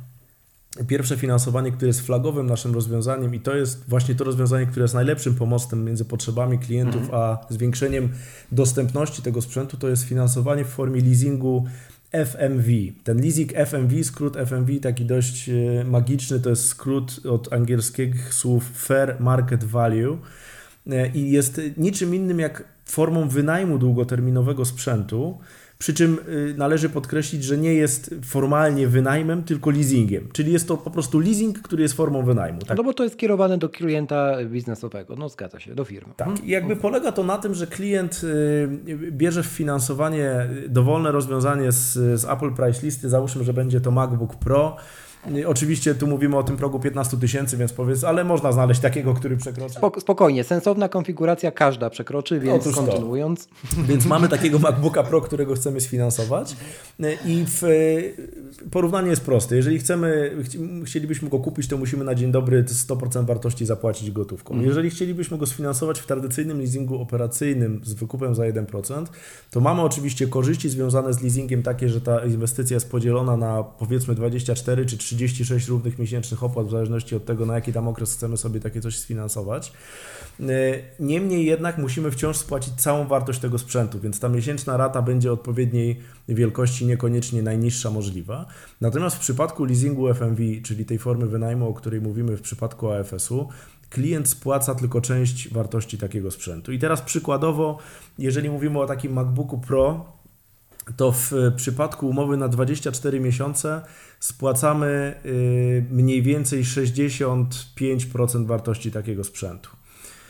pierwsze finansowanie, które jest flagowym naszym rozwiązaniem i to jest właśnie to rozwiązanie, które jest najlepszym pomostem między potrzebami klientów mhm. a zwiększeniem dostępności tego sprzętu, to jest finansowanie w formie leasingu FMV. Ten leasing FMV, skrót FMV taki dość e, magiczny, to jest skrót od angielskich słów Fair Market Value e, i jest niczym innym jak formą wynajmu długoterminowego sprzętu, przy czym y, należy podkreślić, że nie jest formalnie wynajmem, tylko leasingiem. Czyli jest to po prostu leasing, który jest formą wynajmu. Tak? No bo to jest kierowane do klienta biznesowego. No zgadza się, do firmy. Tak. I jakby polega to na tym, że klient y, bierze w finansowanie dowolne rozwiązanie z, z Apple Price Listy. Załóżmy, że będzie to MacBook Pro Oczywiście tu mówimy o tym progu 15 tysięcy, więc powiedz, ale można znaleźć takiego, który przekroczy. Spokojnie, sensowna konfiguracja każda przekroczy, więc Otóż kontynuując. To. Więc mamy takiego MacBooka Pro, którego chcemy sfinansować i w, porównanie jest proste. Jeżeli chcemy, chcielibyśmy go kupić, to musimy na dzień dobry 100% wartości zapłacić gotówką. Mhm. Jeżeli chcielibyśmy go sfinansować w tradycyjnym leasingu operacyjnym z wykupem za 1%, to mamy oczywiście korzyści związane z leasingiem takie, że ta inwestycja jest podzielona na powiedzmy 24 czy 30 36 równych miesięcznych opłat, w zależności od tego, na jaki tam okres chcemy sobie takie coś sfinansować. Niemniej jednak musimy wciąż spłacić całą wartość tego sprzętu, więc ta miesięczna rata będzie odpowiedniej wielkości, niekoniecznie najniższa możliwa. Natomiast w przypadku leasingu FMV, czyli tej formy wynajmu, o której mówimy w przypadku AFS-u, klient spłaca tylko część wartości takiego sprzętu. I teraz przykładowo, jeżeli mówimy o takim MacBooku Pro, to w przypadku umowy na 24 miesiące spłacamy y, mniej więcej 65% wartości takiego sprzętu.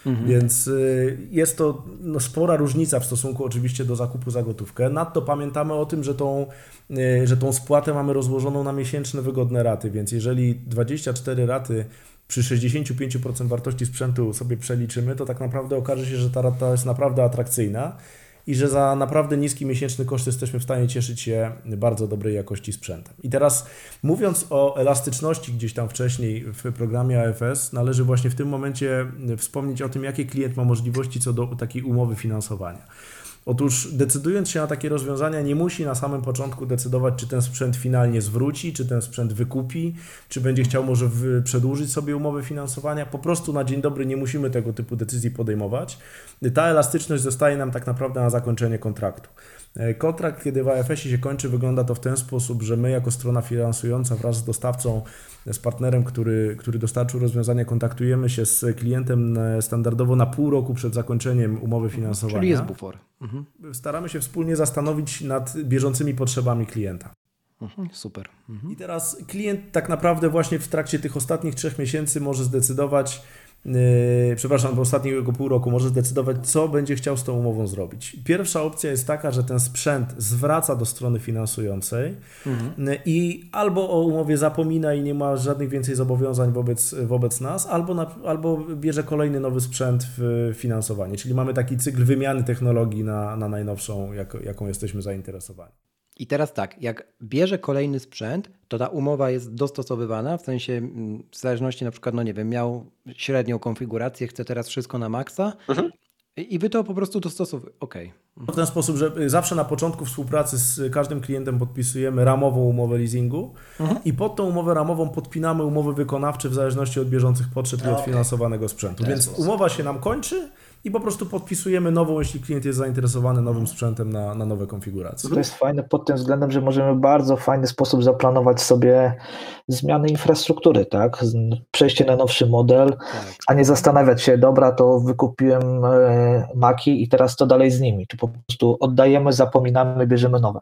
Mhm. Więc y, jest to no, spora różnica w stosunku oczywiście do zakupu za gotówkę. Nadto pamiętamy o tym, że tą, że tą spłatę mamy rozłożoną na miesięczne wygodne raty, więc jeżeli 24 raty przy 65% wartości sprzętu sobie przeliczymy, to tak naprawdę okaże się, że ta rata jest naprawdę atrakcyjna i że za naprawdę niski miesięczny koszt jesteśmy w stanie cieszyć się bardzo dobrej jakości sprzętem. I teraz mówiąc o elastyczności gdzieś tam wcześniej w programie AFS, należy właśnie w tym momencie wspomnieć o tym, jakie klient ma możliwości co do takiej umowy finansowania. Otóż decydując się na takie rozwiązania, nie musi na samym początku decydować, czy ten sprzęt finalnie zwróci, czy ten sprzęt wykupi, czy będzie chciał może przedłużyć sobie umowę finansowania. Po prostu na dzień dobry nie musimy tego typu decyzji podejmować. Ta elastyczność zostaje nam tak naprawdę na zakończenie kontraktu. E, kontrakt, kiedy w AFS-ie się kończy, wygląda to w ten sposób, że my jako strona finansująca wraz z dostawcą, z partnerem, który, który dostarczył rozwiązanie, kontaktujemy się z klientem e, standardowo na pół roku przed zakończeniem umowy finansowania. Czyli jest bufor. Mhm. Staramy się wspólnie zastanowić nad bieżącymi potrzebami klienta. Mhm, super. Mhm. I teraz klient tak naprawdę właśnie w trakcie tych ostatnich trzech miesięcy może zdecydować, Yy, przepraszam, w ostatniego pół roku może zdecydować, co będzie chciał z tą umową zrobić. Pierwsza opcja jest taka, że ten sprzęt zwraca do strony finansującej mhm. Yy, i albo o umowie zapomina i nie ma żadnych więcej zobowiązań wobec, wobec nas, albo, na, albo bierze kolejny nowy sprzęt w finansowanie. Czyli mamy taki cykl wymiany technologii na, na najnowszą, jak, jaką jesteśmy zainteresowani. I teraz tak, jak bierze kolejny sprzęt, to ta umowa jest dostosowywana, w sensie mm, w zależności na przykład, no nie wiem, miał średnią konfigurację, chce teraz wszystko na maksa mhm. i wy to po prostu dostosowujecie. Okej. Okay. W ten sposób, że zawsze na początku współpracy z każdym klientem podpisujemy ramową umowę leasingu mhm. i pod tą umowę ramową podpinamy umowy wykonawcze w zależności od bieżących potrzeb i od okay. finansowanego sprzętu. Więc sposób. umowa się nam kończy, i po prostu podpisujemy nową, jeśli klient jest zainteresowany nowym sprzętem na, na nowe konfiguracje. To jest fajne pod tym względem, że możemy w bardzo fajny sposób zaplanować sobie zmiany infrastruktury, tak? Przejście na nowszy model, tak. a nie zastanawiać się, dobra, to wykupiłem e, maki i teraz co dalej z nimi. Tu po prostu oddajemy, zapominamy, bierzemy nowe.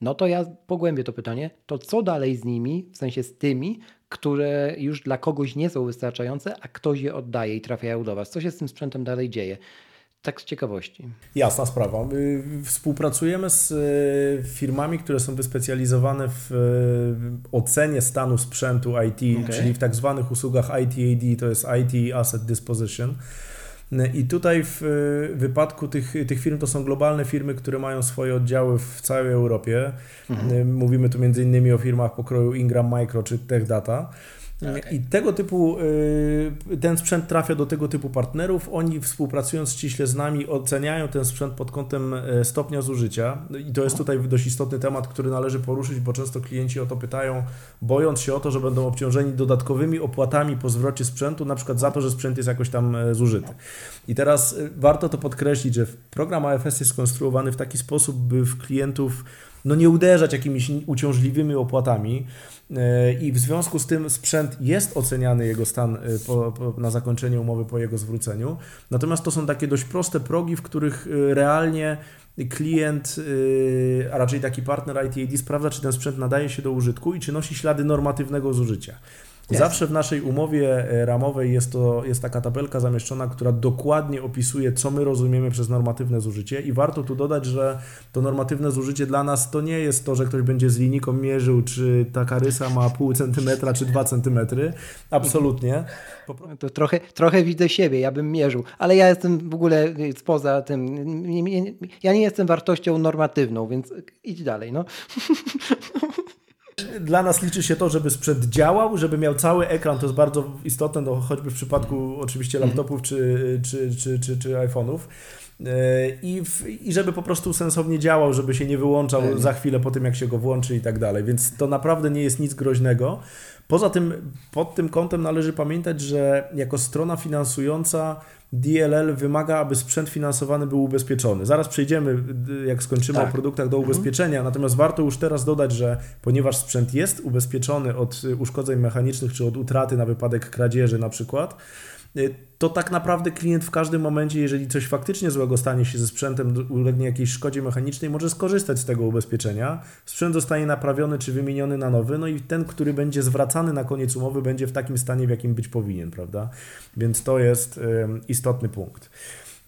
No to ja pogłębię to pytanie. To co dalej z nimi, w sensie z tymi, które już dla kogoś nie są wystarczające, a ktoś je oddaje i trafiają do Was? Co się z tym sprzętem dalej dzieje? Tak z ciekawości. Jasna sprawa. Współpracujemy z e, firmami, które są wyspecjalizowane w e, ocenie stanu sprzętu IT, okay. czyli w tak zwanych usługach ITAD, to jest IT Asset Disposition. I tutaj w wypadku tych, tych firm to są globalne firmy, które mają swoje oddziały w całej Europie. Mhm. Mówimy tu między innymi o firmach pokroju Ingram Micro czy Tech Data. Okay. I tego typu, y, ten sprzęt trafia do tego typu partnerów. Oni współpracując ściśle z nami oceniają ten sprzęt pod kątem e, stopnia zużycia. I to jest tutaj dość istotny temat, który należy poruszyć, bo często klienci o to pytają, bojąc się o to, że będą obciążeni dodatkowymi opłatami po zwrocie sprzętu, na przykład za to, że sprzęt jest jakoś tam e, zużyty. I teraz warto to podkreślić, że program AFS jest skonstruowany w taki sposób, by w klientów no nie uderzać jakimiś uciążliwymi opłatami e, i w związku z tym sprzęt jest oceniany jego stan e, po, po, na zakończenie umowy po jego zwróceniu. Natomiast to są takie dość proste progi, w których e, realnie klient, a raczej taki partner ITAD sprawdza, czy ten sprzęt nadaje się do użytku i czy nosi ślady normatywnego zużycia. Zawsze w naszej umowie e, ramowej jest, to, jest taka tabelka zamieszczona, która dokładnie opisuje, co my rozumiemy przez normatywne zużycie i warto tu dodać, że to normatywne zużycie dla nas to nie jest to, że ktoś będzie z linijką mierzył, czy ta karysa ma pół centymetra, czy dwa centymetry. Absolutnie. To trochę, trochę widzę siebie, ja bym mierzył, ale ja jestem w ogóle spoza tym, ja nie jestem wartością normatywną, więc idź dalej, no. Dla nas liczy się to, żeby sprzęt działał, żeby miał cały ekran, to jest bardzo istotne, no, choćby w przypadku oczywiście laptopów czy, czy, czy, czy, czy iPhone'ów. I, w, I żeby po prostu sensownie działał, żeby się nie wyłączał tak. za chwilę po tym, jak się go włączy i tak dalej. Więc to naprawdę nie jest nic groźnego. Poza tym, pod tym kątem należy pamiętać, że jako strona finansująca DLL wymaga, aby sprzęt finansowany był ubezpieczony. Zaraz przejdziemy, jak skończymy tak. o produktach do mhm. ubezpieczenia, natomiast warto już teraz dodać, że ponieważ sprzęt jest ubezpieczony od uszkodzeń mechanicznych czy od utraty na wypadek kradzieży na przykład, Y, to tak naprawdę klient w każdym momencie, jeżeli coś faktycznie złego stanie się ze sprzętem, ulegnie jakiejś szkodzie mechanicznej, może skorzystać z tego ubezpieczenia. Sprzęt zostanie naprawiony czy wymieniony na nowy, no i ten, który będzie zwracany na koniec umowy, będzie w takim stanie, w jakim być powinien, prawda? Więc to jest istotny punkt.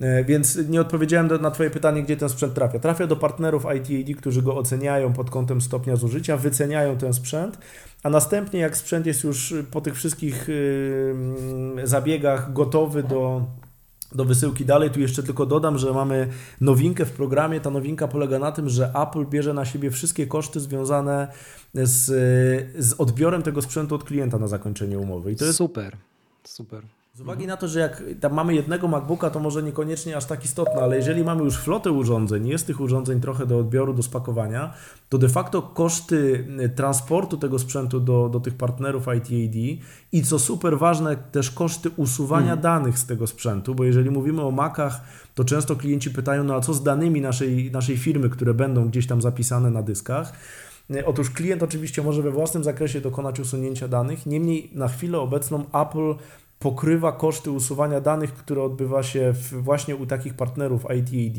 E, więc nie odpowiedziałem na Twoje pytanie, gdzie ten sprzęt trafia. Trafia do partnerów ITAD, którzy go oceniają pod kątem stopnia zużycia, wyceniają ten sprzęt, a następnie jak sprzęt jest już po tych wszystkich zabiegach gotowy do do wysyłki dalej. Tu jeszcze tylko dodam, że mamy nowinkę w programie. Ta nowinka polega na tym, że Apple bierze na siebie wszystkie koszty związane z, z odbiorem tego sprzętu od klienta na zakończenie umowy. I to jest super, super. Z uwagi na to, że jak tam mamy jednego MacBooka, to może niekoniecznie aż tak istotne, ale jeżeli mamy już flotę urządzeń, jest tych urządzeń trochę do odbioru, do spakowania, to de facto koszty y, transportu tego sprzętu do, do tych partnerów ITAD i co super ważne, też koszty usuwania mm. danych z tego sprzętu, bo jeżeli mówimy o Macach, to często klienci pytają, no a co z danymi naszej, naszej firmy, które będą gdzieś tam zapisane na dyskach. Y, otóż klient oczywiście może we własnym zakresie dokonać usunięcia danych, niemniej na chwilę obecną Apple pokrywa koszty usuwania danych, które odbywa się właśnie u takich partnerów ITAD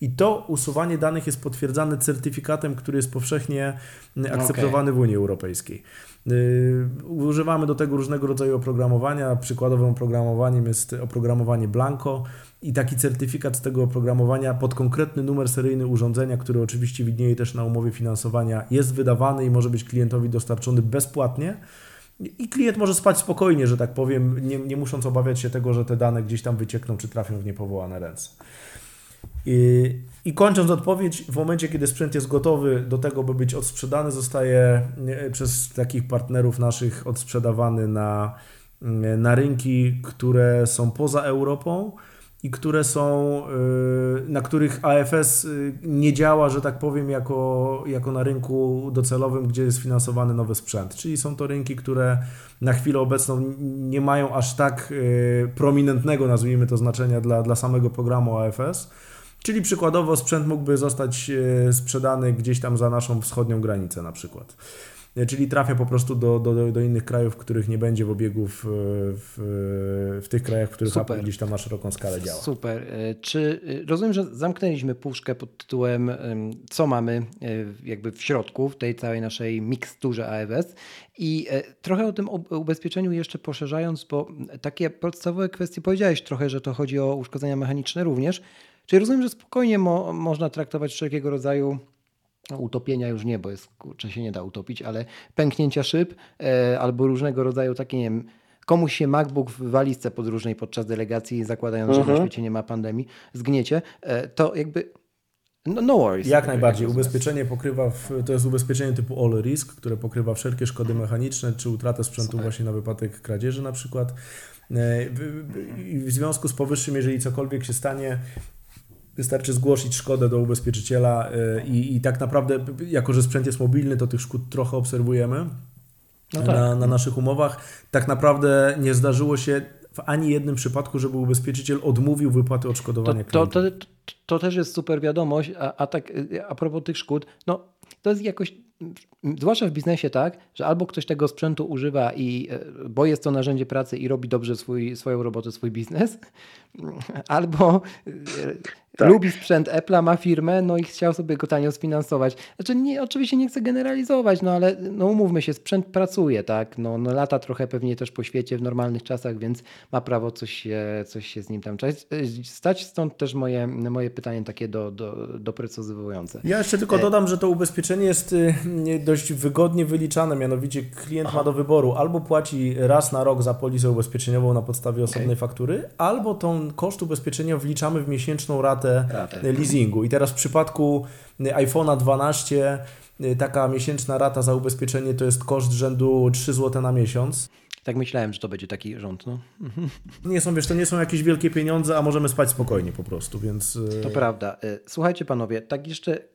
i to usuwanie danych jest potwierdzane certyfikatem, który jest powszechnie mm, akceptowany okay. w Unii Europejskiej. Yy, używamy do tego różnego rodzaju oprogramowania. Przykładowym oprogramowaniem jest oprogramowanie Blanco i taki certyfikat z tego oprogramowania pod konkretny numer seryjny urządzenia, który oczywiście widnieje też na umowie finansowania, jest wydawany i może być klientowi dostarczony bezpłatnie. I klient może spać spokojnie, że tak powiem, nie, nie musząc obawiać się tego, że te dane gdzieś tam wyciekną, czy trafią w niepowołane ręce. I, I, kończąc odpowiedź, w momencie, kiedy sprzęt jest gotowy do tego, by być odsprzedany, zostaje przez takich partnerów naszych odsprzedawany na, na rynki, które są poza Europą i które są, y, na których AFS y, nie działa, że tak powiem, jako, jako na rynku docelowym, gdzie jest finansowany nowy sprzęt. Czyli są to rynki, które na chwilę obecną nie mają aż tak y, prominentnego, nazwijmy to, znaczenia dla, dla samego programu AFS. Czyli przykładowo sprzęt mógłby zostać sprzedany gdzieś tam za naszą wschodnią granicę na przykład. E, czyli trafia po prostu do, do, do innych krajów, których nie będzie w obiegu w, w, w tych krajach, w których Super. Apple gdzieś tam na szeroką skalę działa. Super. E, czy e, rozumiem, że zamknęliśmy puszkę pod tytułem co mamy jakby w środku, w tej całej naszej miksturze AWS i trochę o tym ubezpieczeniu jeszcze poszerzając, bo takie podstawowe kwestie powiedziałeś trochę, że to chodzi o uszkodzenia mechaniczne również. Czyli rozumiem, że spokojnie mo można traktować wszelkiego rodzaju no, utopienia już nie, bo jest, kurczę, się nie da utopić, ale pęknięcia szyb e, albo różnego rodzaju takie, nie wiem, komuś się MacBook w walizce podróżnej podczas delegacji, zakładając, że na mhm. świecie nie ma pandemii, zgniecie, e, to jakby no, no worries. Jak najbardziej. Ubezpieczenie pokrywa, w, to jest ubezpieczenie typu All Risk, które pokrywa wszelkie szkody mechaniczne, czy utratę sprzętu właśnie na wypadek kradzieży na przykład. E, w związku z powyższym, jeżeli cokolwiek się stanie, Wystarczy zgłosić szkodę do ubezpieczyciela y, i, i tak naprawdę, jako że sprzęt jest mobilny, to tych szkód trochę obserwujemy no tak. na, na naszych umowach. Tak naprawdę nie zdarzyło się w ani jednym przypadku, żeby ubezpieczyciel odmówił wypłaty odszkodowania to, to, to, to, też jest super wiadomość, a, a tak a propos tych szkód, no to jest jakoś, zwłaszcza w biznesie tak, że albo ktoś tego sprzętu używa i, e, bo jest to narzędzie pracy i robi dobrze swój, swoją robotę, swój biznes, albo e, tak. lubi sprzęt Apple'a, ma firmę, no i chciał sobie go tanio sfinansować. Znaczy, nie, oczywiście nie chcę generalizować, no ale no umówmy się, sprzęt pracuje, tak? No, no lata trochę pewnie też po świecie w normalnych czasach, więc ma prawo coś się, coś się z nim tam stać. Stąd też moje, moje pytanie takie do, do, doprecyzowujące. Ja jeszcze tylko e, dodam, że to ubezpieczenie jest y, dość wygodnie wyliczane, mianowicie klient Aha. ma do wyboru albo płaci raz na rok za polisę ubezpieczeniową na podstawie osobnej okay. faktury, albo tą koszt ubezpieczenia wliczamy w miesięczną ratę ratę, ratę. leasingu. I teraz w przypadku iPhone'a 12 y, taka miesięczna rata za ubezpieczenie to jest koszt rzędu 3 zł na miesiąc. Tak myślałem, że to będzie taki rząd. No. Nie są, wiesz, to nie są jakieś wielkie pieniądze, a możemy spać spokojnie po prostu, więc... To prawda. Słuchajcie panowie, tak jeszcze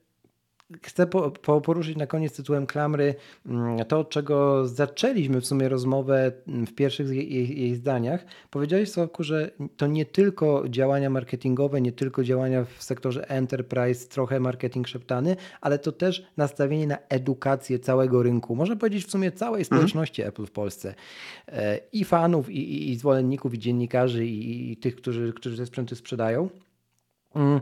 Chcę po, po poruszyć na koniec tytułem klamry mm, to, od czego zaczęliśmy w sumie rozmowę w pierwszych jej, jej zdaniach. Powiedziałeś, Sławku, że to nie tylko działania marketingowe, nie tylko działania w sektorze enterprise, trochę marketing szeptany, ale to też nastawienie na edukację całego rynku. Można powiedzieć w sumie całej mhm. społeczności mhm. Apple w Polsce. E, I fanów, i, i, i zwolenników, i dziennikarzy, i, i tych, którzy, którzy te sprzęty sprzedają. Mm,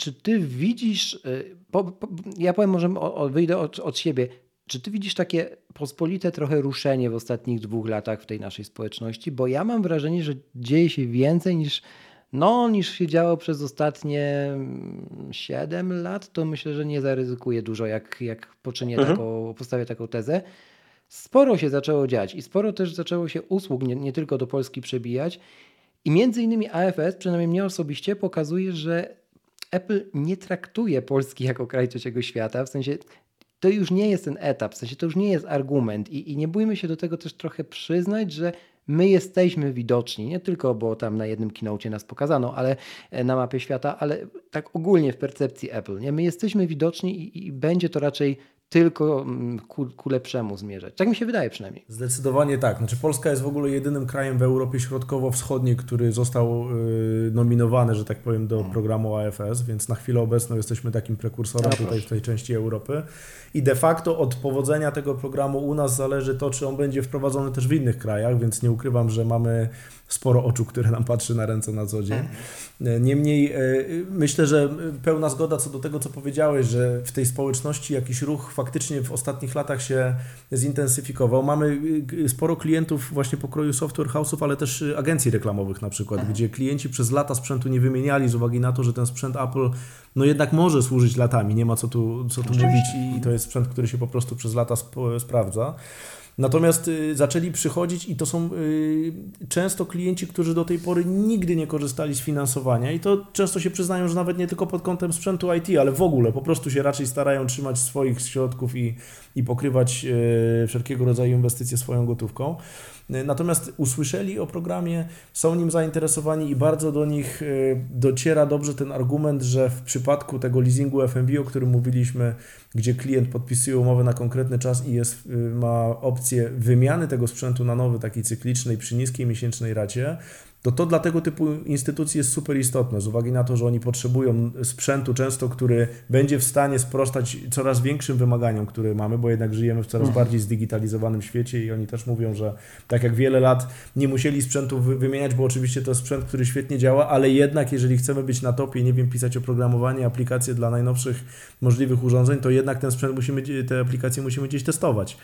czy ty widzisz, y, po, po, ja powiem może wyjdę od, od siebie, czy ty widzisz takie pospolite trochę ruszenie w ostatnich dwóch latach w tej naszej społeczności? Bo ja mam wrażenie, że dzieje się więcej niż, no, niż się działo przez ostatnie 7 mm, lat. To myślę, że nie zaryzykuję dużo, jak, jak poczynię mhm. taką, postawię taką tezę. Sporo się zaczęło dziać i sporo też zaczęło się usług nie, nie tylko do Polski przebijać. I między innymi AFS, przynajmniej mnie osobiście, pokazuje, że Apple nie traktuje Polski jako kraj trzeciego świata, w sensie to już nie jest ten etap, w sensie to już nie jest argument i, i nie bójmy się do tego też trochę przyznać, że my jesteśmy widoczni, nie tylko, bo tam na jednym keynote nas pokazano, ale e, na mapie świata, ale tak ogólnie w percepcji Apple, nie? My jesteśmy widoczni i, i będzie to raczej tylko mm, ku, ku, lepszemu zmierzać. Tak mi się wydaje przynajmniej. Zdecydowanie tak. Znaczy Polska jest w ogóle jedynym krajem w Europie Środkowo-Wschodniej, który został y, nominowany, że tak powiem, do hmm. programu AFS, więc na chwilę obecną jesteśmy takim prekursorem tutaj w tej części Europy. I de facto od powodzenia tego programu u nas zależy to, czy on będzie wprowadzony też w innych krajach, więc nie ukrywam, że mamy sporo oczu, które nam patrzy na ręce na co dzień. Mhm. Niemniej e, myślę, że pełna zgoda co do tego, co powiedziałeś, że w tej społeczności jakiś ruch faktycznie w ostatnich latach się zintensyfikował. Mamy e, sporo klientów właśnie pokroju software house'ów, ale też agencji reklamowych na przykład, mhm. gdzie klienci przez lata sprzętu nie wymieniali z uwagi na to, że ten sprzęt Apple no jednak może służyć latami, nie ma co tu, co tu mówić i to jest sprzęt, który się po prostu przez lata sp sprawdza. Natomiast y, zaczęli przychodzić i to są y, często klienci, którzy do tej pory nigdy nie korzystali z finansowania i to często się przyznają, że nawet nie tylko pod kątem sprzętu IT, ale w ogóle po prostu się raczej starają trzymać swoich środków i, i pokrywać y, wszelkiego rodzaju inwestycje swoją gotówką. Natomiast usłyszeli o programie, są nim zainteresowani i bardzo do nich dociera dobrze ten argument, że w przypadku tego leasingu FMB, o którym mówiliśmy, gdzie klient podpisuje umowę na konkretny czas i jest, ma opcję wymiany tego sprzętu na nowy, taki cykliczny przy niskiej miesięcznej racie, to to dla tego typu instytucji jest super istotne, z uwagi na to, że oni potrzebują sprzętu często, który będzie w stanie sprostać coraz większym wymaganiom, które mamy, bo jednak żyjemy w coraz mhm. bardziej zdigitalizowanym świecie i oni też mówią, że tak jak wiele lat nie musieli sprzętu wymieniać, bo oczywiście to jest sprzęt, który świetnie działa, ale jednak jeżeli chcemy być na topie, nie wiem, pisać oprogramowanie, aplikacje dla najnowszych możliwych urządzeń, to jednak ten sprzęt musimy, te aplikacje musimy gdzieś testować.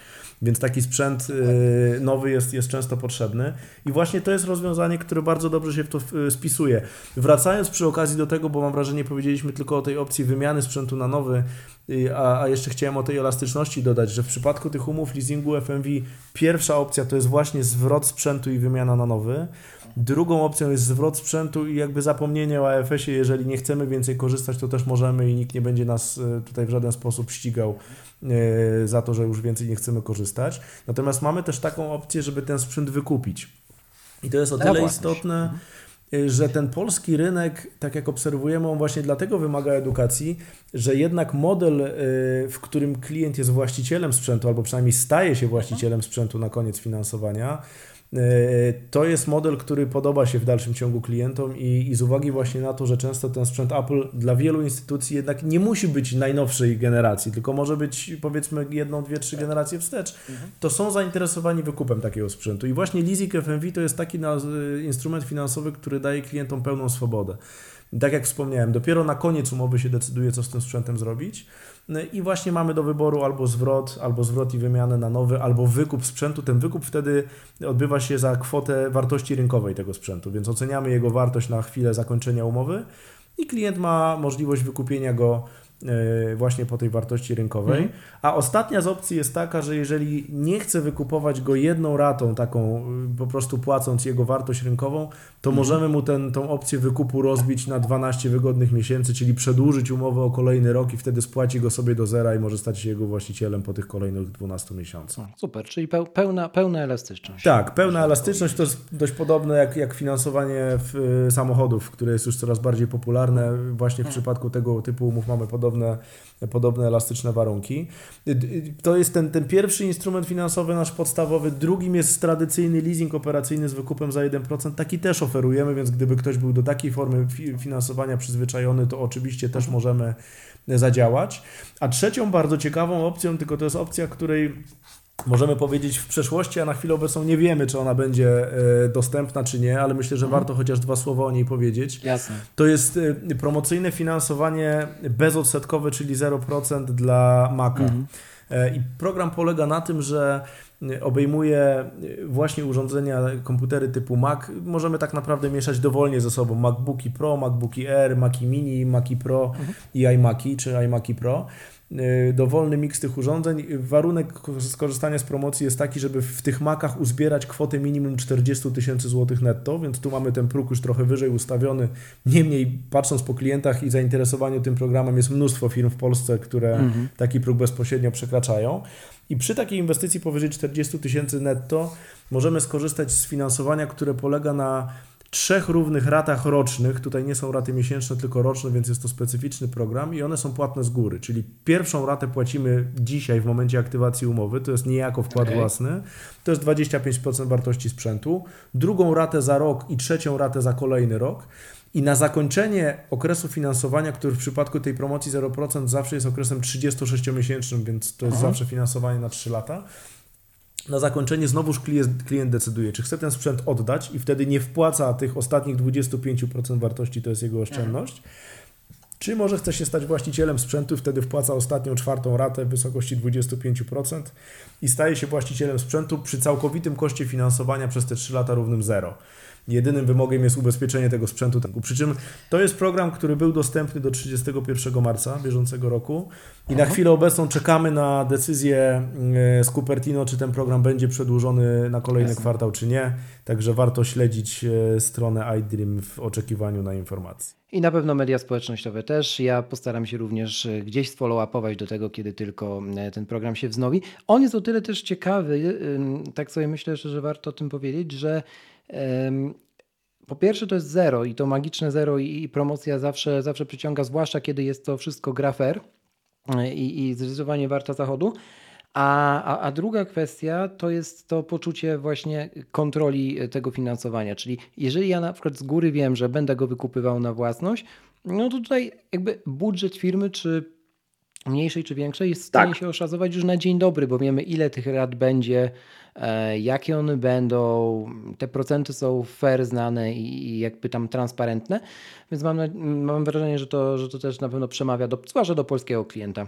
Więc taki sprzęt y, nowy jest, jest często potrzebny i właśnie to jest rozwiązanie, które bardzo dobrze się w to spisuje. Wracając przy okazji do tego, bo mam wrażenie, powiedzieliśmy tylko o tej opcji wymiany sprzętu na nowy, y, a, a jeszcze chciałem o tej elastyczności dodać, że w przypadku tych umów leasingu FMV pierwsza opcja to jest właśnie zwrot sprzętu i wymiana na nowy. Drugą opcją jest zwrot sprzętu i jakby zapomnienie o AFS-ie, jeżeli nie chcemy więcej korzystać, to też możemy i nikt nie będzie nas y, tutaj w żaden sposób ścigał y, za to, że już więcej nie chcemy korzystać. Natomiast mamy też taką opcję, żeby ten sprzęt wykupić. I to jest o tyle istotne, mhm. y, że ten polski rynek, tak jak obserwujemy, on właśnie dlatego wymaga edukacji, że jednak model, w którym klient jest właścicielem sprzętu, albo przynajmniej staje się właścicielem sprzętu na koniec finansowania, E, to jest model, który podoba się w dalszym ciągu klientom i, i, z uwagi właśnie na to, że często ten sprzęt Apple dla wielu instytucji jednak nie musi być najnowszej generacji, tylko może być powiedzmy jedną, dwie, trzy generacje wstecz, mhm. to są zainteresowani wykupem takiego sprzętu. I właśnie leasing FMV to jest taki instrument finansowy, który daje klientom pełną swobodę. Tak jak wspomniałem, dopiero na koniec umowy się decyduje, co z tym sprzętem zrobić. No I właśnie mamy do wyboru albo zwrot, albo zwrot i wymianę na nowy, albo wykup sprzętu. Ten wykup wtedy odbywa się za kwotę wartości rynkowej tego sprzętu, więc oceniamy jego wartość na chwilę zakończenia umowy i klient ma możliwość wykupienia go właśnie po tej wartości rynkowej. Mhm. A ostatnia z opcji jest taka, że jeżeli nie chcę wykupować go jedną ratą, taką y, po prostu płacąc jego wartość rynkową, to mhm. możemy mu ten, tą opcję wykupu rozbić na 12 wygodnych miesięcy, czyli przedłużyć umowę o kolejny rok i wtedy spłaci go sobie do zera i może stać się jego właścicielem po tych kolejnych 12 miesiącach. Super, czyli pełna, pełna elastyczność. Tak, pełna elastyczność to jest dość podobne jak, jak finansowanie w, y, samochodów, które jest już coraz bardziej popularne. Właśnie w mhm. przypadku tego typu umów mamy podobne podobne, podobne elastyczne warunki. To jest ten, ten pierwszy instrument finansowy nasz podstawowy. Drugim jest tradycyjny leasing operacyjny z wykupem za 1%. Taki też oferujemy, więc gdyby ktoś był do takiej formy finansowania przyzwyczajony, to oczywiście też możemy zadziałać. A trzecią bardzo ciekawą opcją, tylko to jest opcja, której możemy powiedzieć w przeszłości, a na chwilę obecną nie wiemy, czy ona będzie e, dostępna, czy nie, ale myślę, że mhm. warto chociaż dwa słowa o niej powiedzieć. Jasne. To jest e, promocyjne finansowanie bezodsetkowe, czyli 0% dla Maca. Mhm. E, I program polega na tym, że obejmuje właśnie urządzenia, komputery typu Mac. Możemy tak naprawdę mieszać dowolnie ze sobą MacBooki Pro, MacBooki Air, Maci Mini, Maci Pro mhm. i iMaki czy iMaki Pro. Y, dowolny miks tych urządzeń. Warunek skorzystania z promocji jest taki, żeby w tych makach uzbierać kwotę minimum 40 tysięcy złotych netto, więc tu mamy ten próg już trochę wyżej ustawiony. Niemniej, patrząc po klientach i zainteresowaniu tym programem, jest mnóstwo firm w Polsce, które mhm. taki próg bezpośrednio przekraczają. I przy takiej inwestycji powyżej 40 tysięcy netto możemy skorzystać z finansowania, które polega na trzech równych ratach rocznych, tutaj nie są raty miesięczne, tylko roczne, więc jest to specyficzny program i one są płatne z góry, czyli pierwszą ratę płacimy dzisiaj w momencie aktywacji umowy, to jest niejako wkład okay. własny, to jest 25% wartości sprzętu, drugą ratę za rok i trzecią ratę za kolejny rok. I na zakończenie okresu finansowania, który w przypadku tej promocji 0% zawsze jest okresem 36-miesięcznym, więc to jest Aha. zawsze finansowanie na 3 lata, na zakończenie znowuż klient, klient decyduje, czy chce ten sprzęt oddać i wtedy nie wpłaca tych ostatnich 25% wartości, to jest jego oszczędność. Czy może chce się stać właścicielem sprzętu, wtedy wpłaca ostatnią czwartą ratę w wysokości 25% i staje się właścicielem sprzętu przy całkowitym koszcie finansowania przez te 3 lata równym zero jedynym wymogiem jest ubezpieczenie tego sprzętu. Przy czym to jest program, który był dostępny do 31 marca bieżącego roku i na chwilę obecną czekamy na decyzję e, z Cupertino, czy ten program będzie przedłużony na kolejny Jasne. kwartał, czy nie. Także warto śledzić e, stronę iDream w oczekiwaniu na informacje. I na pewno media społecznościowe też. Ja postaram się również e, gdzieś sfollow-upować do tego, kiedy tylko ten program się wznowi. On jest o tyle też ciekawy, tak sobie myślę, że warto o tym powiedzieć, że po pierwsze to jest zero i to magiczne zero i, promocja zawsze, zawsze przyciąga, zwłaszcza kiedy jest to wszystko gra fair e, i, i zdecydowanie warta zachodu. A, a, a, druga kwestia to jest to poczucie właśnie kontroli e, tego finansowania. Czyli jeżeli ja na przykład z góry wiem, że będę go wykupywał na własność, no to tutaj jakby budżet firmy, czy mniejszej, czy większej, jest w stanie tak. się oszacować już na dzień dobry, bo wiemy, ile tych rad będzie, E, jakie one będą, te procenty są fair, znane i jakby tam transparentne, więc mam, mam wrażenie, że to, że to też na pewno przemawia, do, zwłaszcza do polskiego klienta.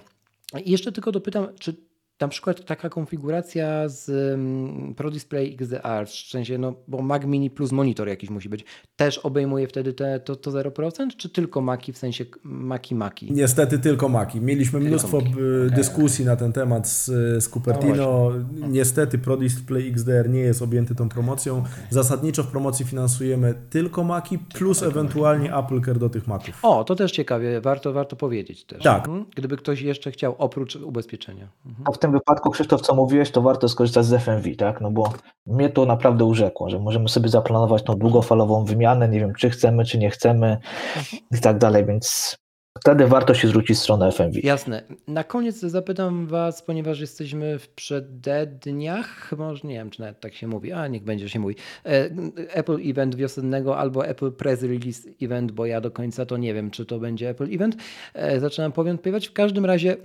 I jeszcze tylko dopytam, czy na przykład taka konfiguracja z um, Pro Display XDR, w sensie, no, bo Mac Mini plus monitor jakiś musi być, też obejmuje wtedy te, to, to 0%, czy tylko Maki, w sensie Maki Maki? Niestety tylko Maki. Mieliśmy tylko mnóstwo Maki. dyskusji okay. na ten temat z, z Cupertino. No Niestety Pro Display XDR nie jest objęty tą promocją. Okay. Zasadniczo w promocji finansujemy tylko Maki plus tylko ewentualnie Maki. Apple Care do tych Maków. O, to też ciekawie, warto, warto powiedzieć też. Tak. Mhm. Gdyby ktoś jeszcze chciał oprócz ubezpieczenia. Mhm. Tym wypadku, Krzysztof, co mówiłeś, to warto skorzystać z FMV, tak? No bo mnie to naprawdę urzekło, że możemy sobie zaplanować tą długofalową wymianę, nie wiem, czy chcemy, czy nie chcemy mhm. i tak dalej, więc wtedy warto się zwrócić w stronę FMV. Jasne. Na koniec zapytam Was, ponieważ jesteśmy w przededniach, może nie wiem, czy nawet tak się mówi, a niech będzie się mówi, e, Apple Event wiosennego albo Apple Press Release Event, bo ja do końca to nie wiem, czy to będzie Apple Event. E, zaczynam powątpiewać. W każdym razie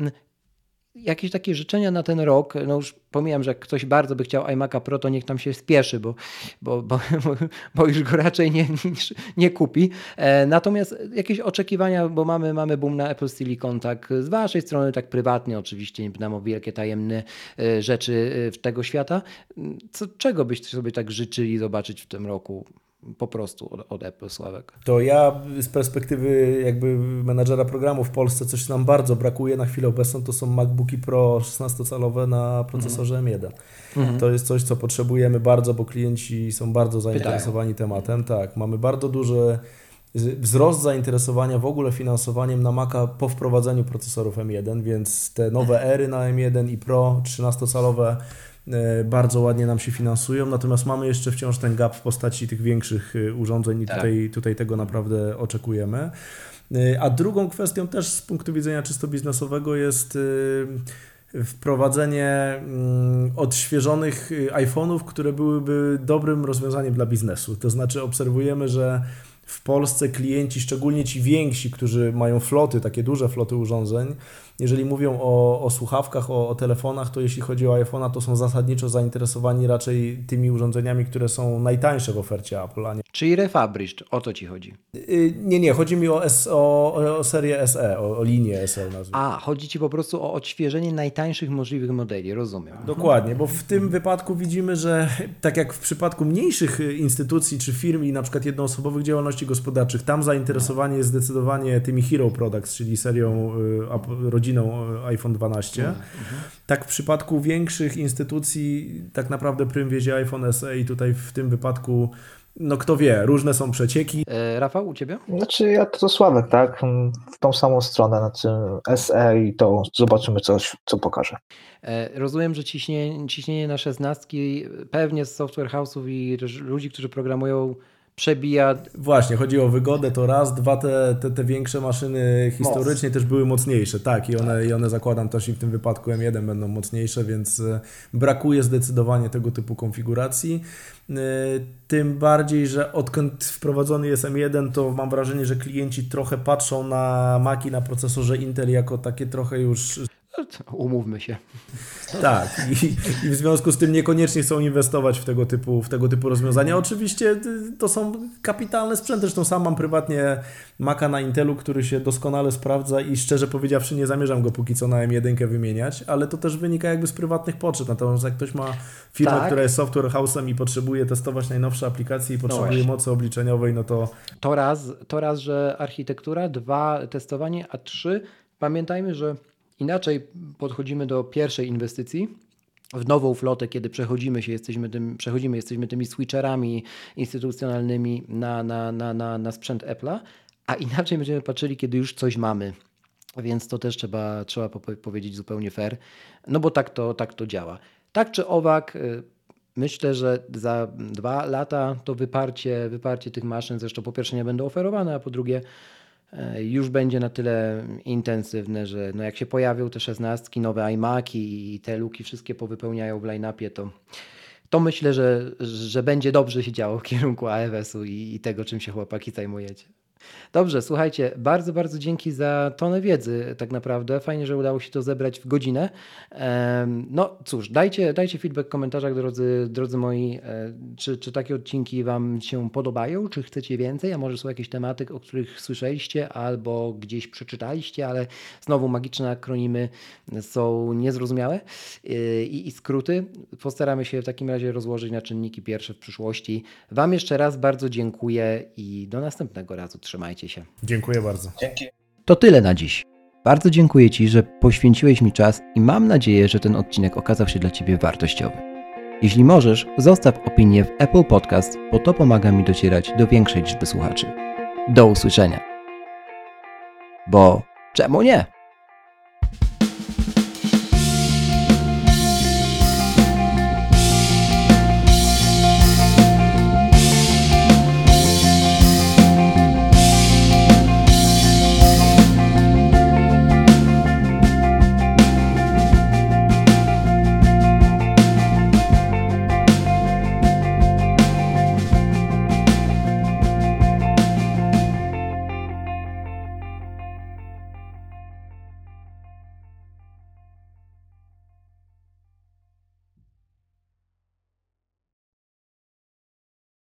jakieś takie życzenia na ten rok, no już pomijam, że jak ktoś bardzo by chciał iMac'a Pro, to niech tam się spieszy, bo, bo, bo, bo już go raczej nie, nie, kupi. E, natomiast jakieś oczekiwania, bo mamy, mamy boom na Apple Silicon, tak z waszej strony, tak prywatnie oczywiście, nie pytam o wielkie, tajemne e, rzeczy w e, tego świata. Co, czego byście sobie tak życzyli zobaczyć w tym roku? Po prostu od, od Apple, Sławek? To ja z perspektywy jakby menadżera programu w Polsce coś nam bardzo brakuje na chwilę obecną, to są MacBooki Pro 16-calowe na procesorze M1. Mhm. To jest coś, co potrzebujemy bardzo, bo klienci są bardzo zainteresowani Pytają. tematem. Tak, mamy bardzo duży wzrost zainteresowania w ogóle finansowaniem na Maca po wprowadzeniu procesorów M1, więc te nowe ery na M1 i Pro 13-calowe e, bardzo ładnie nam się finansują, natomiast mamy jeszcze wciąż ten gap w postaci tych większych e, urządzeń i tak. tutaj, tutaj tego naprawdę oczekujemy. E, a drugą kwestią też z punktu widzenia czysto biznesowego jest wprowadzenie mm, odświeżonych iPhone'ów, które byłyby dobrym rozwiązaniem dla biznesu. To znaczy obserwujemy, że w Polsce klienci, szczególnie ci więksi, którzy mają floty, takie duże floty urządzeń, jeżeli mówią o, o słuchawkach, o, o, telefonach, to jeśli chodzi o iPhone'a, to są zasadniczo zainteresowani raczej tymi urządzeniami, które są najtańsze w ofercie Apple. A nie... Czyli refurbished, o to Ci chodzi? Y, nie, nie, chodzi mi o, S, o, o serię SE, o, o linię SE. Nazwijmy. A, chodzi Ci po prostu o odświeżenie najtańszych możliwych modeli, rozumiem. Dokładnie, bo w tym wypadku widzimy, że tak jak w przypadku mniejszych instytucji czy firm i na przykład jednoosobowych działalności gospodarczych, tam zainteresowanie jest zdecydowanie tymi hero products, czyli serią y, rodziną e, iPhone 12. Mhm. Tak w przypadku większych instytucji tak naprawdę prym wiezie iPhone SE i tutaj w tym wypadku no kto wie, różne są przecieki. E, Rafał, u Ciebie? Znaczy ja to Sławek, tak, w tą samą stronę, znaczy SE i to zobaczymy coś, co pokaże. E, rozumiem, że ciśnienie, ciśnienie na szesnastki pewnie z software house'ów i ludzi, którzy programują przebija. Właśnie, chodzi o wygodę, to raz, dwa, te, te, te większe maszyny historycznie Moc. też były mocniejsze, tak, i one, tak. i one zakładam też i w tym wypadku M1 będą mocniejsze, więc e, brakuje zdecydowanie tego typu konfiguracji. E, tym bardziej, że odkąd wprowadzony jest M1, to mam wrażenie, że klienci trochę patrzą na Maki na procesorze Intel jako takie trochę już Umówmy się. Tak, I, i, w związku z tym niekoniecznie chcą inwestować w tego typu, w tego typu rozwiązania. Oczywiście y, to są kapitalne sprzęty, zresztą sam mam prywatnie Maca na Intelu, który się doskonale sprawdza i szczerze powiedziawszy nie zamierzam go póki co na M1 wymieniać, ale to też wynika jakby z prywatnych potrzeb. Natomiast jak ktoś ma firmę, tak. która jest software house'em i potrzebuje testować najnowsze aplikacje i no potrzebuje no mocy obliczeniowej, no to... To raz, to raz, że architektura, dwa, testowanie, a trzy, pamiętajmy, że Inaczej podchodzimy do pierwszej inwestycji, w nową flotę, kiedy przechodzimy się, jesteśmy, tym, przechodzimy, jesteśmy tymi switcherami instytucjonalnymi na, na, na, na, na sprzęt Apple'a, a inaczej będziemy patrzyli, kiedy już coś mamy. Więc to też trzeba, trzeba powiedzieć zupełnie fair, no bo tak to, tak to działa. Tak czy owak, y, myślę, że za dwa lata to wyparcie, wyparcie tych maszyn zresztą po pierwsze nie będą oferowane, a po drugie już będzie na tyle intensywne, że no jak się pojawią te szesnastki, nowe iMaki i te luki wszystkie powypełniają w line-upie, to, to myślę, że, że będzie dobrze się działo w kierunku AFS-u i, i tego, czym się chłopaki zajmujecie. Dobrze, słuchajcie, bardzo, bardzo dzięki za tonę wiedzy tak naprawdę. Fajnie, że udało się to zebrać w godzinę. No cóż, dajcie, dajcie feedback w komentarzach, drodzy, drodzy moi, e, czy, czy takie odcinki Wam się podobają, czy chcecie więcej, a może są jakieś tematy, o których słyszeliście albo gdzieś przeczytaliście, ale znowu magiczne akronimy są niezrozumiałe e, i, i skróty. Postaramy się w takim razie rozłożyć na czynniki pierwsze w przyszłości. Wam jeszcze raz bardzo dziękuję i do następnego razu. Trzymajcie się. Dziękuję bardzo. Dzięki. To tyle na dziś. Bardzo dziękuję Ci, że poświęciłeś mi czas i mam nadzieję, że ten odcinek okazał się dla Ciebie wartościowy. Jeśli możesz, zostaw opinię w Apple Podcast, bo to pomaga mi docierać do większej liczby słuchaczy. Do usłyszenia. Bo czemu nie?